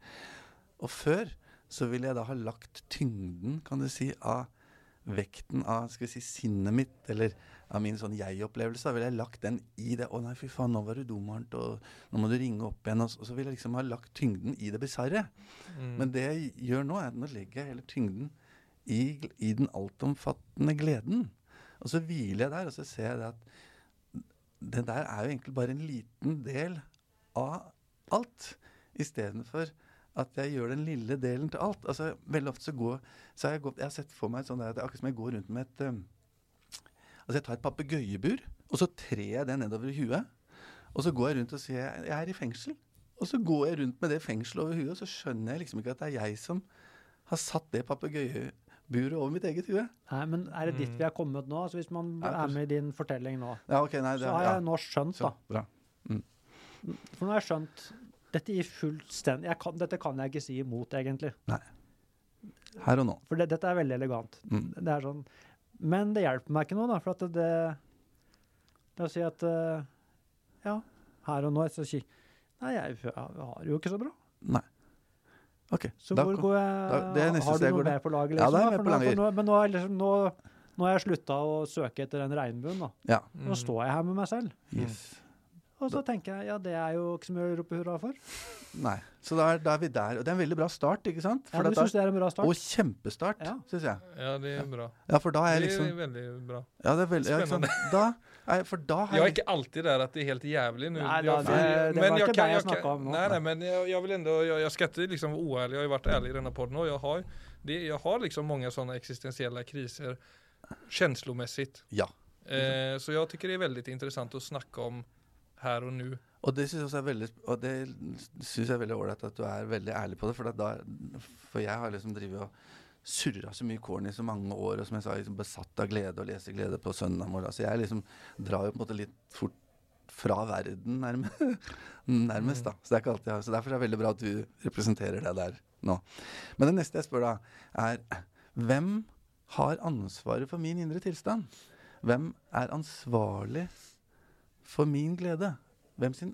Og før så ville jeg da ha lagt tyngden, kan du si, av vekten av skal vi si, sinnet mitt, eller av min sånn jeg-opplevelse, da ville jeg lagt den i det. 'Å nei, fy faen, nå var du dum, Arnt, og nå må du ringe opp igjen.' Og så, og så ville jeg liksom ha lagt tyngden i det bisarre. Mm. Men det jeg gjør nå, er at nå legger jeg hele tyngden i, i den altomfattende gleden. Og så hviler jeg der, og så ser jeg at det der er jo egentlig bare en liten del av alt. Istedenfor at jeg gjør den lille delen til alt. Altså, Veldig ofte så går så har jeg, gått, jeg har sett for meg sånn der, at akkurat som jeg går rundt med et um, Altså jeg tar et papegøyebur, og så trer jeg det nedover huet. Og så går jeg rundt og sier jeg, er i fengsel. Og så går jeg rundt med det fengselet over huet, og så skjønner jeg liksom ikke at det er jeg som har satt det papegøyeburet over mitt eget hue. Nei, men er det dit Mm. vi er kommet nå? Altså Hvis man Ja, er med i din fortelling nå, Ja, ok, nei, det, så har ja. jeg nå skjønt, Så, da. bra. For nå har jeg skjønt dette i fullstendig jeg kan, Dette kan jeg ikke si imot, egentlig. Nei. Her og nå. For det, dette er veldig elegant. Mm. Det er sånn Men det hjelper meg ikke noe, da. For at det Det å si at eh, Ja, her og nå så Nei, jeg, jeg har det jo ikke så bra. Nei. Ok. Så da hvor går jeg da- det Har du noe med mer på laget, Ja, det er med på laget. nå- Men nå, liksom, nå, nå har jeg slutta å søke etter den regnbuen, da. Ja. Nå står jeg her med meg selv. Yes. Og så tenker jeg ja, det er jo ikke så mye å rope hurra for. Nei. Så da er, da er vi der. Og det er en veldig bra start, ikke sant? Ja, For du da, syns det er en bra start? og kjempestart, Ja. syns jeg. Ja, det er bra. Ja, for da er jeg liksom... Det er veldig bra. Ja, det er veldig ja, ikke? Da er, For da har jeg är jeg inte alltid der at det er helt jævlig nå. Nei, da, det- det- det var ikke det jeg snakka om nå. Nei, nei, men jeg, jeg vil enda, jeg, jeg skal ikke liksom være uærlig, jeg har vært ærlig i denne podden och jeg har, det, jag har liksom mange sånne eksistensielle kriser känslomässigt. Ja. Eh, så jeg syns det er veldig interessant å snakke om här og nå. Og det syns jeg er veldig ålreit at du er veldig ærlig på det. For, da, for jeg har liksom drevet og surra så mye corny i så mange år, og som jeg sa, liksom besatt av glede og lese glede på søndag morgen. Så jeg liksom drar jo på en måte litt fort fra verden, nærmest. nærmest. da. Så det er ikke alltid jeg har. Så derfor er det veldig bra at du representerer det der nå. Men det neste jeg spør da, er hvem har ansvaret for min indre tilstand? Hvem er ansvarlig for min glede? Hvem sin,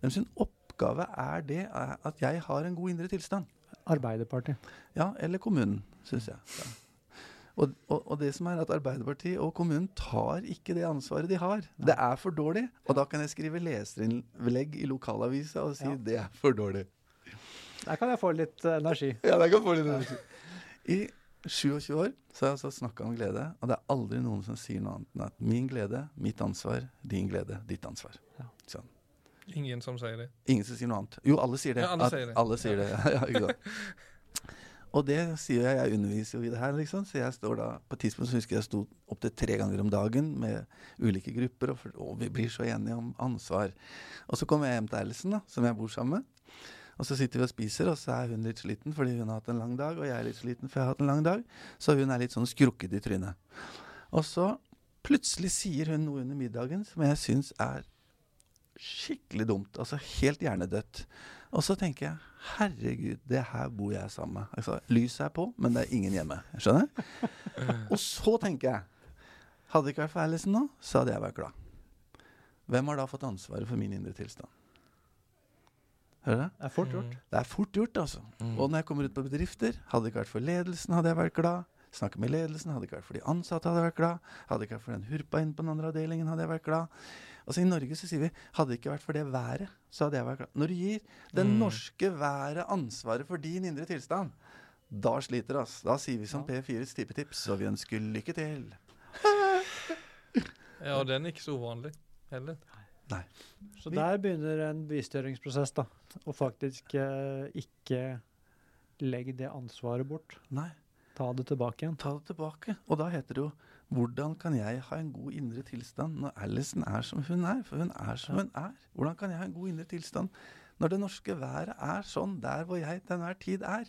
hvem sin oppgave er det er at jeg har en god indre tilstand? Arbeiderpartiet. Ja, eller kommunen, syns jeg. Ja. Og, og, og det som er at Arbeiderpartiet og kommunen tar ikke det ansvaret de har. Det er for dårlig. Og da kan jeg skrive leserinnlegg i lokalavisa og si Ja. det er for dårlig. Der kan jeg få litt eh, energi. Ja, der kan jeg få litt energi. I 27 år så har jeg altså snakka om glede, og det er aldri noen som sier noe annet enn at min glede, mitt ansvar, din glede, ditt ansvar. Ja. Sånn. Ingen som sier det. Ingen som sier noe annet. Jo, alle sier det. Ja, alle sier det. Alle sier det. Ja? Og det sier jeg, jeg underviser jo i det her, liksom. Så jeg står da På et tidspunkt så husker jeg jeg sto opptil tre ganger om dagen med ulike grupper, og, for, og vi blir så enige om ansvar. Og så kommer jeg hjem til Alison, da, som jeg bor sammen med. Og så sitter vi og spiser, og så er hun litt sliten fordi hun har hatt en lang dag, og jeg er litt sliten for jeg har hatt en lang dag. Så hun er litt sånn skrukket i trynet. Og så plutselig sier hun noe under middagen som jeg syns er skikkelig dumt. Altså helt hjernedødt. Og så tenker jeg herregud, det her bor jeg sammen med. Altså, lyset er på, men det er ingen hjemme. Skjønner? Og så tenker jeg Hadde det ikke vært for Alison nå, så hadde jeg vært glad. Hvem har da fått ansvaret for min indre tilstand? Hører du? Det er fort gjort. Det er fort gjort, altså. Mm. Og når jeg kommer ut på bedrifter, hadde det ikke vært for ledelsen, hadde jeg vært glad. Snakke med ledelsen, hadde det ikke vært for de ansatte, hadde jeg vært glad. Hadde det ikke vært for den hurpa inn på den andre avdelingen, hadde jeg vært glad. Altså I Norge så sier vi hadde det ikke vært for det været, så hadde jeg vært glad. Når du gir det Mm. norske været ansvaret for din indre tilstand, da sliter det, ass. Da sier vi som P4s tippetips, og vi ønsker lykke til. Ja, den er ikke så uvanlig heller. Så Vi- der begynner en bevisstgjøringsprosess, da. Å faktisk eh, ikke legge det ansvaret bort. Nei, Ta det tilbake igjen. ta det tilbake. Og da heter det jo hvordan kan jeg ha en god indre tilstand når Alison er som hun er? For hun er som hun er. Hvordan kan jeg ha en god indre tilstand når det norske været er sånn der hvor jeg til enhver tid er?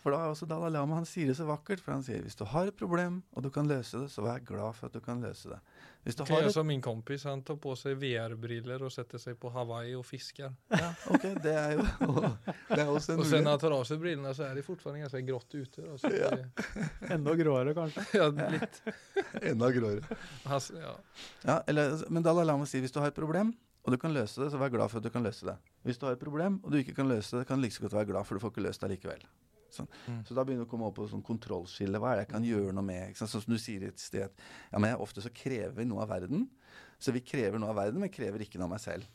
For da er også Dalai Lama han sier det så vakkert, for han sier hvis du har et problem og du kan løse det, så vær glad for at du kan løse det. Hvis du okay, har et, som min kompis, han tar på seg VR-briller og setter seg på Hawaii og fisker. ja, ok, det er jo det er også en Og sen når han tar av seg brillene, så er det fortsatt ganske grått ute. Da, så Ja. det, Enda gråere, kanskje. ja, litt. Enda gråere. Han, ja. Ja, eller, men Dalai Lama sier hvis du har et problem, og du kan løse det, så vær glad for at du kan løse det. Hvis du har et problem, og du ikke kan løse det, kan du like så godt være glad for at du får ikke løst det likevel. Sånn. Mm. Så da begynner det å komme opp på sånn kontrollskille. Hva er det jeg kan gjøre noe med? Sånn som du sier et sted. Ja, men jeg, ofte så krever vi noe av verden. Så vi krever noe av verden, men krever ikke noe av meg selv.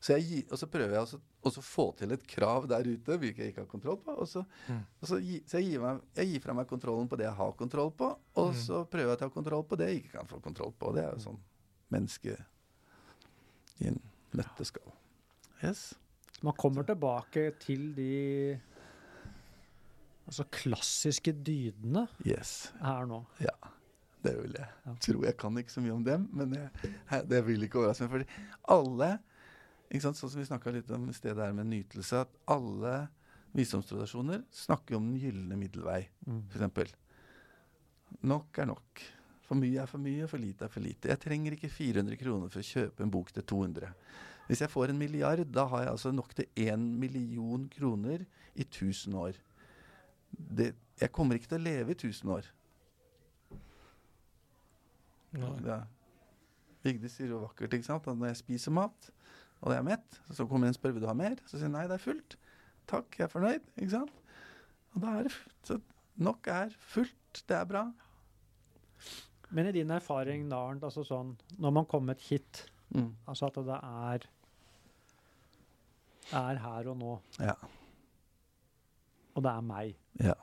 Så jeg gi, og så prøver jeg å få til et krav der ute hvilket jeg ikke har kontroll på. Og så, Mm. og så, gi, så jeg, gir meg, jeg gir fra meg kontrollen på det jeg har kontroll på, og Mm. så prøver jeg å ta kontroll på det jeg ikke kan få kontroll på. Det er jo sånn menneske i en nøtteskall. Yes. Man kommer tilbake til de altså klassiske dydene Yes. her nå. Ja, Det vil jeg Ja. tro. Jeg kan ikke så mye om dem, men jeg, det vil ikke overraske meg. Fordi alle ikke sant, Sånn som vi snakka litt om stedet her med nytelse, at alle visdomstradisjoner snakker om den gylne middelvei, Mm. f.eks. Nok er nok. For mye er for mye, for lite er for lite. Jeg trenger ikke 400 kroner for å kjøpe en bok til 200. Hvis jeg får en milliard, da har jeg altså nok til 1 million kroner i 1000 år. Det, jeg kommer ikke til å leve i 1000 år. Ja. Vigdis sier jo vakkert ikke sant? at når jeg spiser mat, og jeg er mett, så kommer en og spør vil du ha mer. Så sier jeg nei, det er fullt. Takk, jeg er fornøyd. ikke sant? Og da er det fullt. Så nok er fullt. Det er bra. Men i din erfaring, da, altså sånn, når man kommet hit, Mm. altså at det er er her og nå, Ja. Og det er meg. Ja.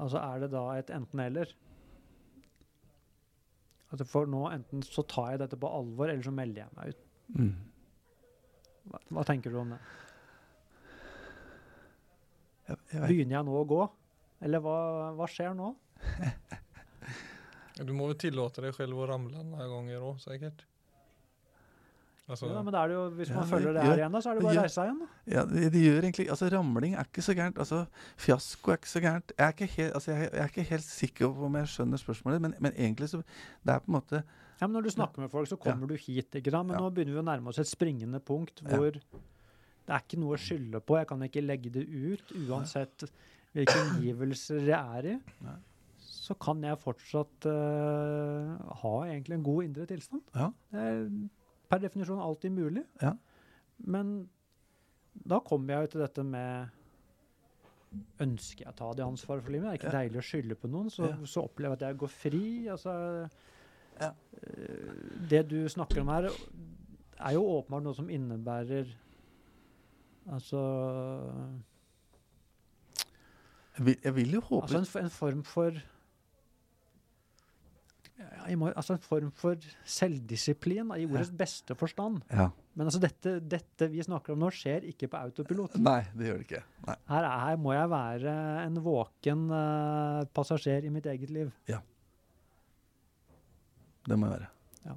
Altså er det da et enten-eller? Altså for nå enten så tar jeg dette på alvor, eller så melder jeg meg ut. Mm. Hva, hva tenker du om det? Jeg, jeg. Begynner jeg nå å gå? Eller hva, hva skjer nå? Du må jo tillate deg selv å ramle noen ganger òg, säkert. Alltså, Ja, men er jo, Hvis man ja, følger det gjør- her igjen, da, så er det bare å gjør- reise seg igjen. da. Ja, det, det, gjør egentlig Altså, ramling er ikke så gærent. Altså, fiasko er ikke så gærent. Jeg er ikke helt, altså, jeg, jeg er ikke helt sikker på om jeg skjønner spørsmålet, men, men egentlig så Det er på en måte Ja, men Når du snakker med folk, så kommer du hit. ikke sant? Men Ja. nå begynner vi å nærme oss et springende punkt Ja. hvor det er ikke noe å skylde på. Jeg kan ikke legge det ut uansett hvilke omgivelser jeg er i. Nei. så kan jeg fortsatt uh, ha egentlig en god indre tilstand. Ja. Det er per definisjon alltid mulig. Ja. Men da kommer jeg jo til dette med Ønsker jeg å ta det ansvaret for livet? Det er ikke Ja. deilig å skylde på noen. Så, Ja. så opplever jeg at jeg går fri. Altså, Ja. eh, Det du snakker om her, er jo åpenbart noe som innebærer Altså Jeg vil, jeg vil jo håpe Altså en, en form for må, altså en form for selvdisiplin i ordets beste forstand. Ja. Men altså dette, dette vi snakker om nå, skjer ikke på autopilot. Nei, det gjør det ikke. Her, er, her må jeg være en våken uh, passasjer i mitt eget liv. Det må jeg være. Ja.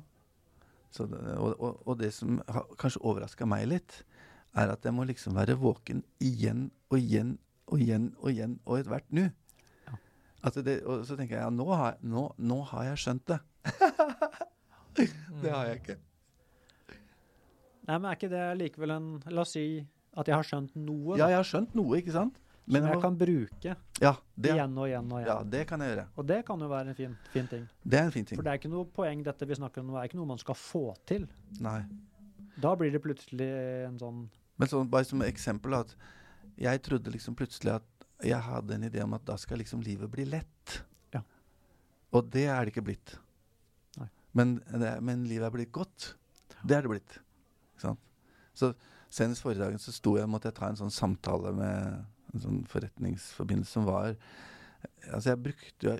Så det, og, og, og det som har kanskje overraska meg litt, er at jeg må liksom være våken igjen og igjen og igjen og igjen og ethvert nu. Det, og så tenker jeg ja, nå har, jeg- nå, nå har jeg skjønt det. det har jeg ikke. Nei, men er ikke det likevel en La oss si at jeg har skjønt noe Ja, jeg har skjønt noe, ikke sant? som jeg kan bruke ja, det, igjen og igjen og igjen. ja, det kan jeg gjøre. Og det kan jo være en fin, fin ting. Det er en fin ting. For det er ikke noe poeng, dette vi snakker om nå, er ikke noe man skal få til. Nei. Da blir det plutselig en sånn Men sånn, bare som eksempel at jeg trodde liksom plutselig at jeg hadde en idé om at da skal liksom livet bli lett. Ja. Og det er det ikke blitt. Men, det, men livet er blitt godt. Det er det blitt. Så senest forrige dagen så sto jeg, måtte jeg ta en sånn samtale med en sånn forretningsforbindelse som var Altså jeg brukte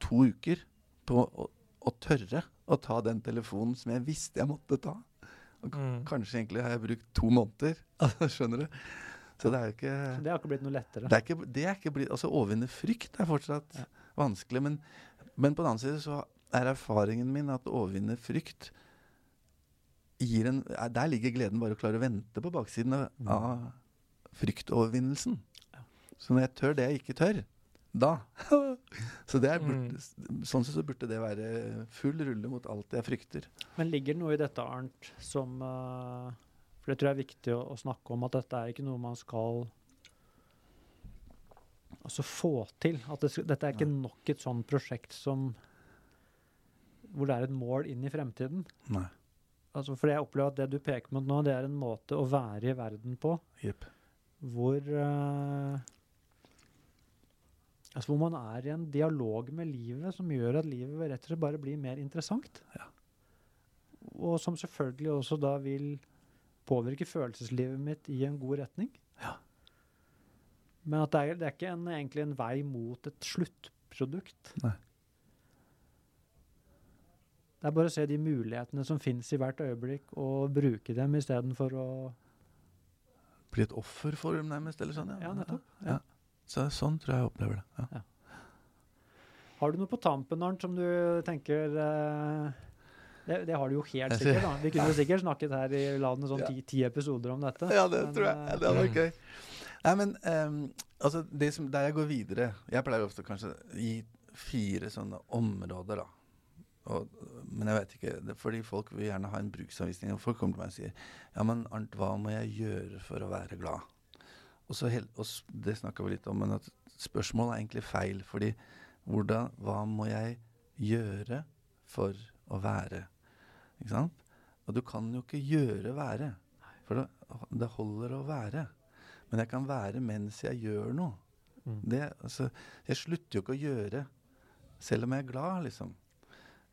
to uker på å, å tørre å ta den telefonen som jeg visste jeg måtte ta. Mm. Kanskje egentlig har jeg brukt to måneder. Skjønner du? Så det er jo ikke Så det har ikke blitt noe lettere. det er ikke, det er ikke blitt, altså Overvinne frykt er fortsatt Ja. vanskelig. Men, men på den annen side så er erfaringen min at overvinne frykt gir en er- Der ligger gleden bare å klare å vente på baksiden av, Mm. av fryktovervinnelsen. Ja. Så når jeg tør det jeg ikke tør, da Så det er burde, Mm. sånn sett så burde det være full rulle mot alt jeg frykter. Men ligger det noe i dette, Arnt, som eh, For det tror jeg er viktig å, å snakke om, at dette er ikke noe man skal altså få til. At det, dette er ikke nok et sånn prosjekt som hvor det er et mål inn i fremtiden. Nei. Altså, for jeg opplever at det du peker mot nå, det er en måte å være i verden på yep. hvor uh, Altså hvor man er i en dialog med livet som gjør at livet rett og slett bare blir mer interessant. Ja. Og som selvfølgelig også da vil påvirke følelseslivet mitt i en god retning. Ja. Men at det er, det er ikke en, egentlig en vei mot et sluttprodukt. Nei. Det er bare å se de mulighetene som finnes i hvert øyeblikk, og bruke dem istedenfor å Bli et offer for dem, nærmest? Eller sånn, Ja, nettopp. Ja. Så sånn tror jeg jeg opplever det. Ja. Har du noe på tampen, Arnt, som du tenker eh, det, det har du jo helt sikkert. da. Vi kunne jo sikkert snakket her i landet sånn ti, ti episoder om dette. Ja, det Men, tror jeg. eh, det hadde vært gøy. Nei, men um, altså, det som, der jeg går videre Jeg pleier ofte kanskje gi fire sånne områder, da. Og, men jeg vet ikke, det, fordi folk vil gjerne ha en bruksanvisning. Og folk kommer til meg og sier Ja, men Arnt, hva må jeg gjøre for å være glad? Og, så og det snakka vi litt om, men at spørsmålet er egentlig feil. Fordi hvordan, hva må jeg gjøre for å være? Ikke sant? Og du kan jo ikke gjøre være. For det, det holder å være. Men jeg kan være mens jeg gjør noe. Mm. Det, altså, jeg slutter jo ikke å gjøre selv om jeg er glad, liksom.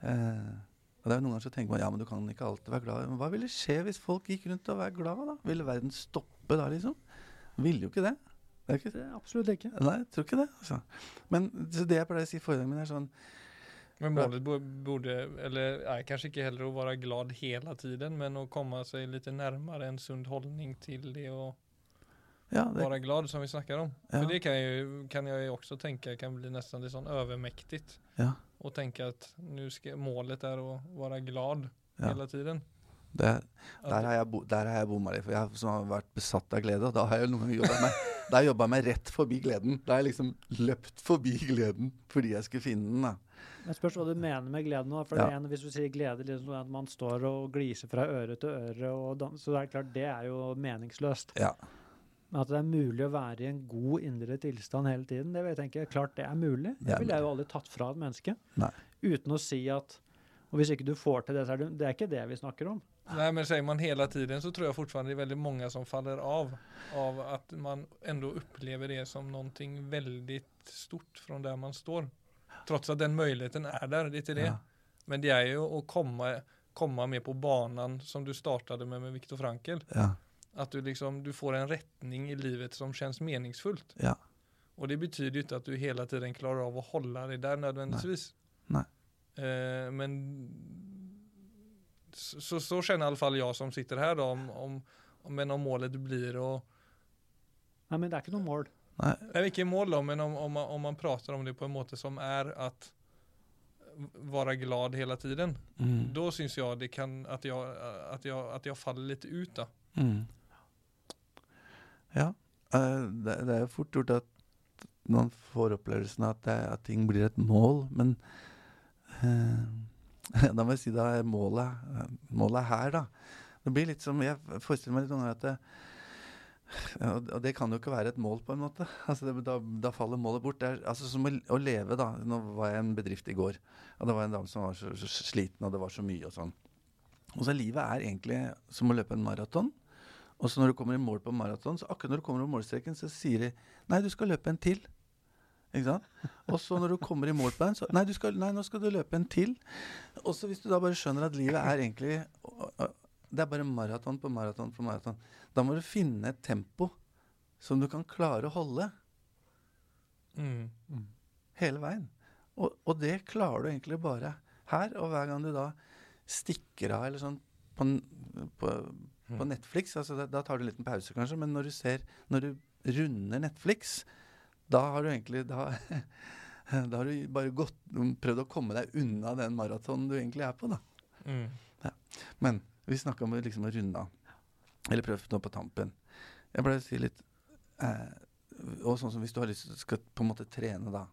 Eh, og det er jo Noen ganger så tenker man ja, men du kan ikke alltid være glad. Men hva ville skje hvis folk gikk rundt og var glad? da? Ville verden stoppe da, liksom? Ville jo ikke det. det er ikke, det, absolutt ikke. nei, jeg tror ikke det. Altså. Men så det jeg pleier å si i foredraget mitt, er sånn Men målet borde, eller nej, kanskje ikke heller å være glad hele tiden, men å komme seg litt nærmere en sund holdning til det å Ja, det, være glad, som vi snakker om. Ja. For det kan jeg, ju- kan jag jo også tenke kan bli nesten litt sånn overmektig. ja, Å tenke at nu ska, målet er å være glad ja. hele tiden. Det, Der har jeg, bo, der har jeg bomma litt, for jeg har, som har vært besatt av glede. Og da har jeg noen ganger jobba meg, da har jeg meg rett forbi gleden. Da har jeg liksom løpt forbi gleden fordi jeg skulle finne den. da. Men spørs hva du mener med glede nå. For Ja. en, ene, Hvis du sier glede, liksom at man står og gliser fra øre til øre, og dan så det er klart det er jo meningsløst. Ja. Men at det er mulig å være i en god indre tilstand hele tiden, det vil jeg tenke, klart det er mulig. Det er ville jeg jo aldri tatt fra et menneske. Nei. Uten å si at Og hvis ikke du får til det, så er det, det er ikke det vi snakker om. Nej men säger man hela tiden så tror jag fortfarande det är väldigt många som faller av. Av att man ändå upplever det som någonting väldigt stort från där man står. Trots at den möjligheten är där, det är inte det. Ja. Men det är ju att komma, komma med på banan som du startade med med Viktor Frankl. Ja. Att du liksom, du får en rättning i livet som känns meningsfullt. Ja. Och det betyder ju inte att du hela tiden klarar av att hålla dig där nödvändigtvis. Nej. Eh, men så, så, känner i alla fall jag som sitter här då om, om, om, men om målet blir och Nei, men det er ikke noe mål. Nei, Nej, ikke mål da, men om, om, man, om man prater om det på en måte som er at være glad hele tiden. mm. da syns jeg det kan, at jeg, at jeg, at jeg faller litt ut da. Mm. Ja. eh, det, det er jo fort gjort at man får opplevelsen at, det, at ting blir et mål, men eh, Da må jeg si da er målet, målet er her, da. Det blir litt som Jeg forestiller meg litt noen ganger at det, og det kan jo ikke være et mål, på en måte. Altså det, da, da faller målet bort. Det er altså som å, å leve, da. Nå var jeg i en bedrift i går, og det var en dame som var så, så sliten, og det var så mye og sånn. Og så livet er egentlig som å løpe en maraton. Og så når du kommer i mål på maraton, så akkurat når du kommer over målstreken, så sier de Nei, du skal løpe en til. Ikke sant? Og så når du kommer i mål på den, så Nei, skal, nei nå skal du løpe en til. Og så hvis du da bare skjønner at livet er egentlig Det er bare maraton på maraton på maraton. Da må du finne et tempo som du kan klare å holde Mm. hele veien. Og, og det klarer du egentlig bare her. Og hver gang du da stikker av eller sånn på, på, på Netflix, altså da, da tar du en liten pause kanskje, men når du ser Når du runder Netflix, da har du egentlig Da, da har du bare gått, prøvd å komme deg unna den maratonen du egentlig er på, da. Mm. Men vi snakka om liksom å runde av. Eller prøve nå på tampen. Jeg pleier å si litt eh, Og sånn som hvis du har lyst skal på en måte trene, da.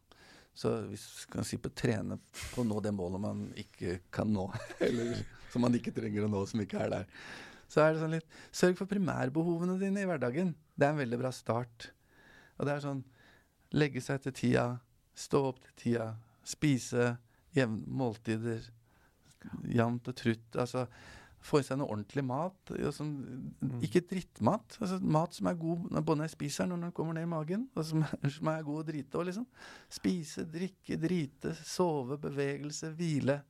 Så hvis du kan si på trene på å nå det målet man ikke kan nå, eller som man ikke trenger å nå, som ikke er der, så er det sånn litt Sørg for primærbehovene dine i hverdagen. Det er en veldig bra start. Og det er sånn Legge seg til tida, stå opp til tida, spise jevn måltider, jevnt og trutt. Altså få i seg noe ordentlig mat. Som, ikke drittmat. Altså, mat som er god når- både når jeg spiser den og når den kommer ned i magen. Og som, som er god å drite òg, liksom. Spise, drikke, drite, sove, bevegelse, hvile.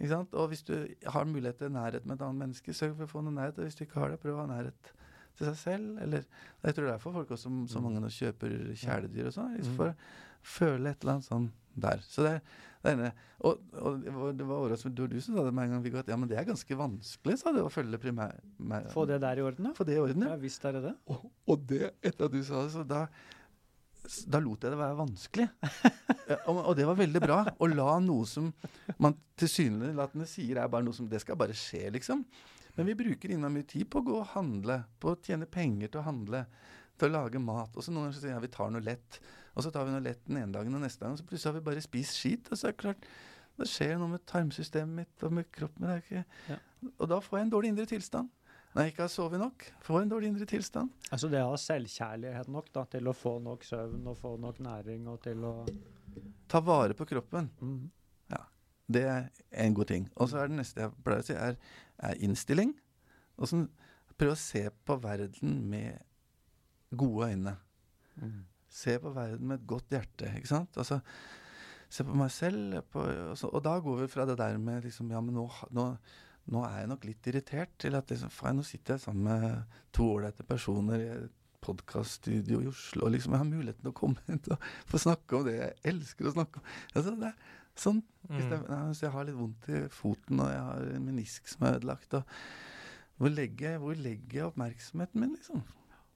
Ikke sant? Og hvis du har mulighet til nærhet med et annet menneske, sørg for å få noe nærhet. Og hvis du ikke har det, prøv å ha nærhet til seg selv. Eller Jeg tror det er derfor folk også, så mange nå kjøper kjæledyr og sånn. Liksom for å føle et eller annet sånn der. Så det er det ene. Og, og det var, det som du, du som sa det med en gang, Viggo, at ja, men det er ganske vanskelig, sa du, å følge primær... med- Få det der i orden, da. Få det i orden, Ja ja. visst er det det. Og, og det, etter at du sa det, så da da lot jeg det være vanskelig. Og, og det var veldig bra. Å la noe som man tilsynelatende sier er bare noe som Det skal bare skje, liksom. Men vi bruker innmari mye tid på å gå og handle, på å tjene penger til å handle, til å lage mat. Og så noen ganger sier jeg ja, vi tar noe lett. Og så tar vi noe lett den ene dagen, og neste gang så plutselig har vi bare spist skit. Og så er det klart, det skjer noe med tarmsystemet mitt og med kroppen. Er ikke, Ja. Og da får jeg en dårlig indre tilstand. Når jeg ikke har sovet nok, får jeg en dårlig indre tilstand. Altså det å ha selvkjærlighet nok da, til å få nok søvn og få nok næring og til å Ta vare på kroppen. mm. Det er en god ting. Og så er det neste jeg pleier å si, er, er innstilling. Og så prøv å se på verden med gode øyne. Mm. Se på verden med et godt hjerte, ikke sant? Altså, se på meg selv, på, og, så, og da går vi fra det der med liksom Ja, men nå, nå, nå er jeg nok litt irritert, til at liksom, faen, nå sitter jeg sammen med to ålreite personer i et podkaststudio i Oslo, og liksom jeg har muligheten til å komme hit og få snakke om det jeg elsker å snakke om. Altså, det er sånn hvis jeg, Mm. nei, hvis jeg har litt vondt i foten, og jeg har en menisk som er ødelagt og hvor, legger, hvor legger jeg oppmerksomheten min, liksom?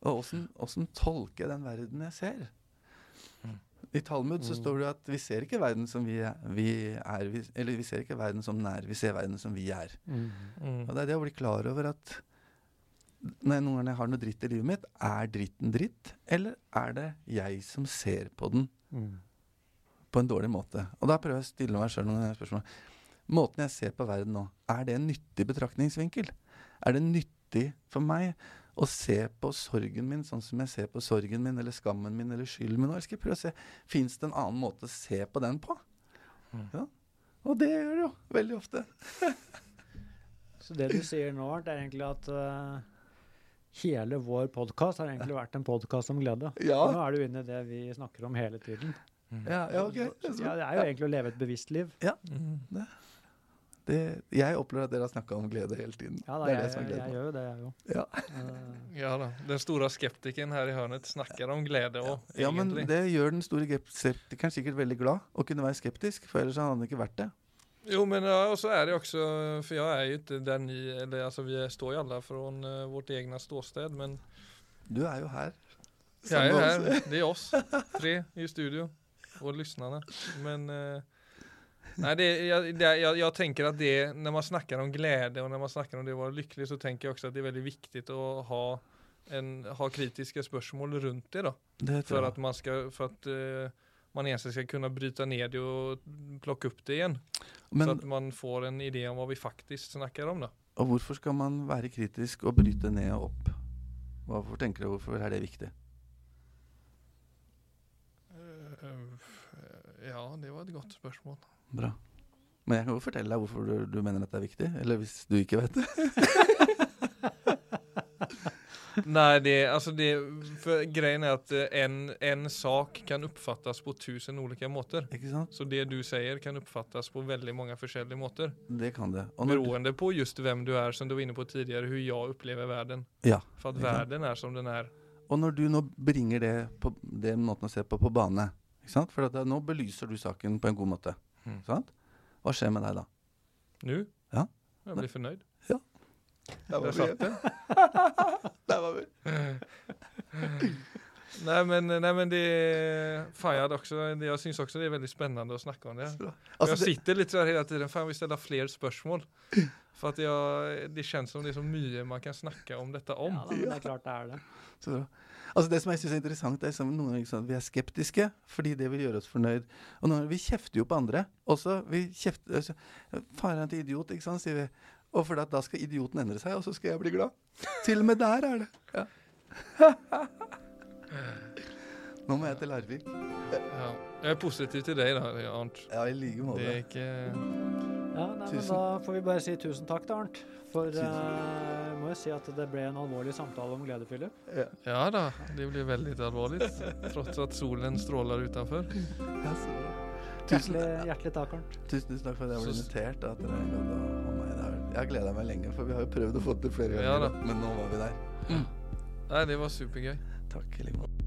Og åssen, tolker jeg den verden jeg ser? I Talmud så Mm. står det at vi ser ikke verden som vi er, vi er vi, Eller vi ser ikke verden som den er, vi ser verden som vi er. Mm. Mm. Og det er det å bli klar over at når jeg noen ganger har noe dritt i livet mitt, er dritten dritt, eller er det jeg som ser på den Mm. på en dårlig måte. Og da prøver jeg å stille meg sjøl noen spørsmål. Måten jeg ser på verden nå, er det en nyttig betraktningsvinkel? Er det nyttig for meg å se på sorgen min sånn som jeg ser på sorgen min, eller skammen min, eller skylden min. Og jeg skal prøve å se Fins det en annen måte å se på den på? Mm. Ja. Og det gjør det jo veldig ofte. Så det du sier nå, det er egentlig at uh, hele vår podkast har egentlig vært en podkast om glede. Ja, nå er du inne i det vi snakker om hele tiden. ja, ja ok. Så, ja, det er jo egentlig å leve et bevisst liv. Mm. Det, jeg opplever at dere har snakka om glede hele tiden. Ja, da, det er jeg, det som er jeg, gjør jo det, jeg jo. Ja. Eh, Ja da. Den store skeptikeren her i hörnet snakker om glede òg, Ja, men det gjør den store skeptikeren sikkert veldig glad å kunne være skeptisk, for ellers hadde han ikke vært det. Jo, men ja, og så er det også For jeg er jo ikke der ni eller, altså, Vi står jo alle fra uh, vårt egne ståsted, men Du er jo her. jeg er her. Det er oss tre i studio. Og lytterne. Men eh, Nei, det, jeg, det, jag, jag, tenker at det Når man snakker om glede og når man snakker om det å være lykkelig, så tenker jeg også at det er veldig viktig å ha, en, ha kritiske spørsmål rundt det. da Det tror For jeg. man ska, For at eh, man egentligen skal kunne bryte ned det og plocka opp det igjen. så att at man får en idé om hva vi faktisk snakker om. da. og hvorfor skal man være kritisk og bryte ned og opp? Hvorfor tenker du, hvorfor er det viktig? Eh, Ja, det var et godt spørsmål. Bra. Men jeg kan jo fortelle deg hvorfor du, du mener dette er viktig. Eller hvis du ikke vet det. Nei, det, altså det, for greien er at eh, en, en sak kan oppfattes på tusen ulike måter. Ikke sant? Så det du sier kan oppfattes på veldig mange forskjellige måter. Det kan det. Og Beroende på just hvem du er, som du var inne på tidligere, hvordan jeg opplever verden. Ja, For at verden er som den er. og når du nå bringer det på den måten å se på på bane ikke sant? For at da, nå belyser du saken på en god måte. Mm. Sant? Hva skjer med deg da? Nå? Ja. Jeg blir fornøyd. Ja. Der var vi. Der var vi. Nei, men, nei, men jeg, også, de, jeg syns også det er veldig spennende å snakke om det. Altså, jeg sitter litt sånn hele tiden for jeg vil stille flere spørsmål. For at jeg, det kjennes som det er så mye man kan snakke om dette om. ja, da, men det er klart det er det. så. Altså det som jeg synes er interessant, er som noen ganger sånn, vi er skeptiske fordi det vil gjøre oss fornøyd. Og noen ganger, vi kjefter jo på andre. Også, vi kjefter, altså, Faren er til idiot, ikke sant, sier vi. Og for da skal idioten endre seg, og så skal jeg bli glad. Til og med der er det. Ja. Nå må jeg til Larvik. Ja. Jeg er positiv til deg, da, Arnt. Ja, i like måte. Det er ikke Ja, nei, men Tusen- Da får vi bare si tusen takk, til Arnt. For uh, eh, jeg må jo si at det ble en alvorlig samtale om glede, Philip. Ja da, det blir veldig alvorlig. Tross at solen stråler utenfor. Ja, så bra. Tusen, Hjertelig, hjertelig takk, Arnt. tusen, tusen takk for at jeg ble invitert. At dere gadd å ha meg der. Jeg har gleda meg lenge, for vi har jo prøvd å få det til flere ganger. Ja da. Men nå var vi der. Nei, det var supergøy. Takk i like måte.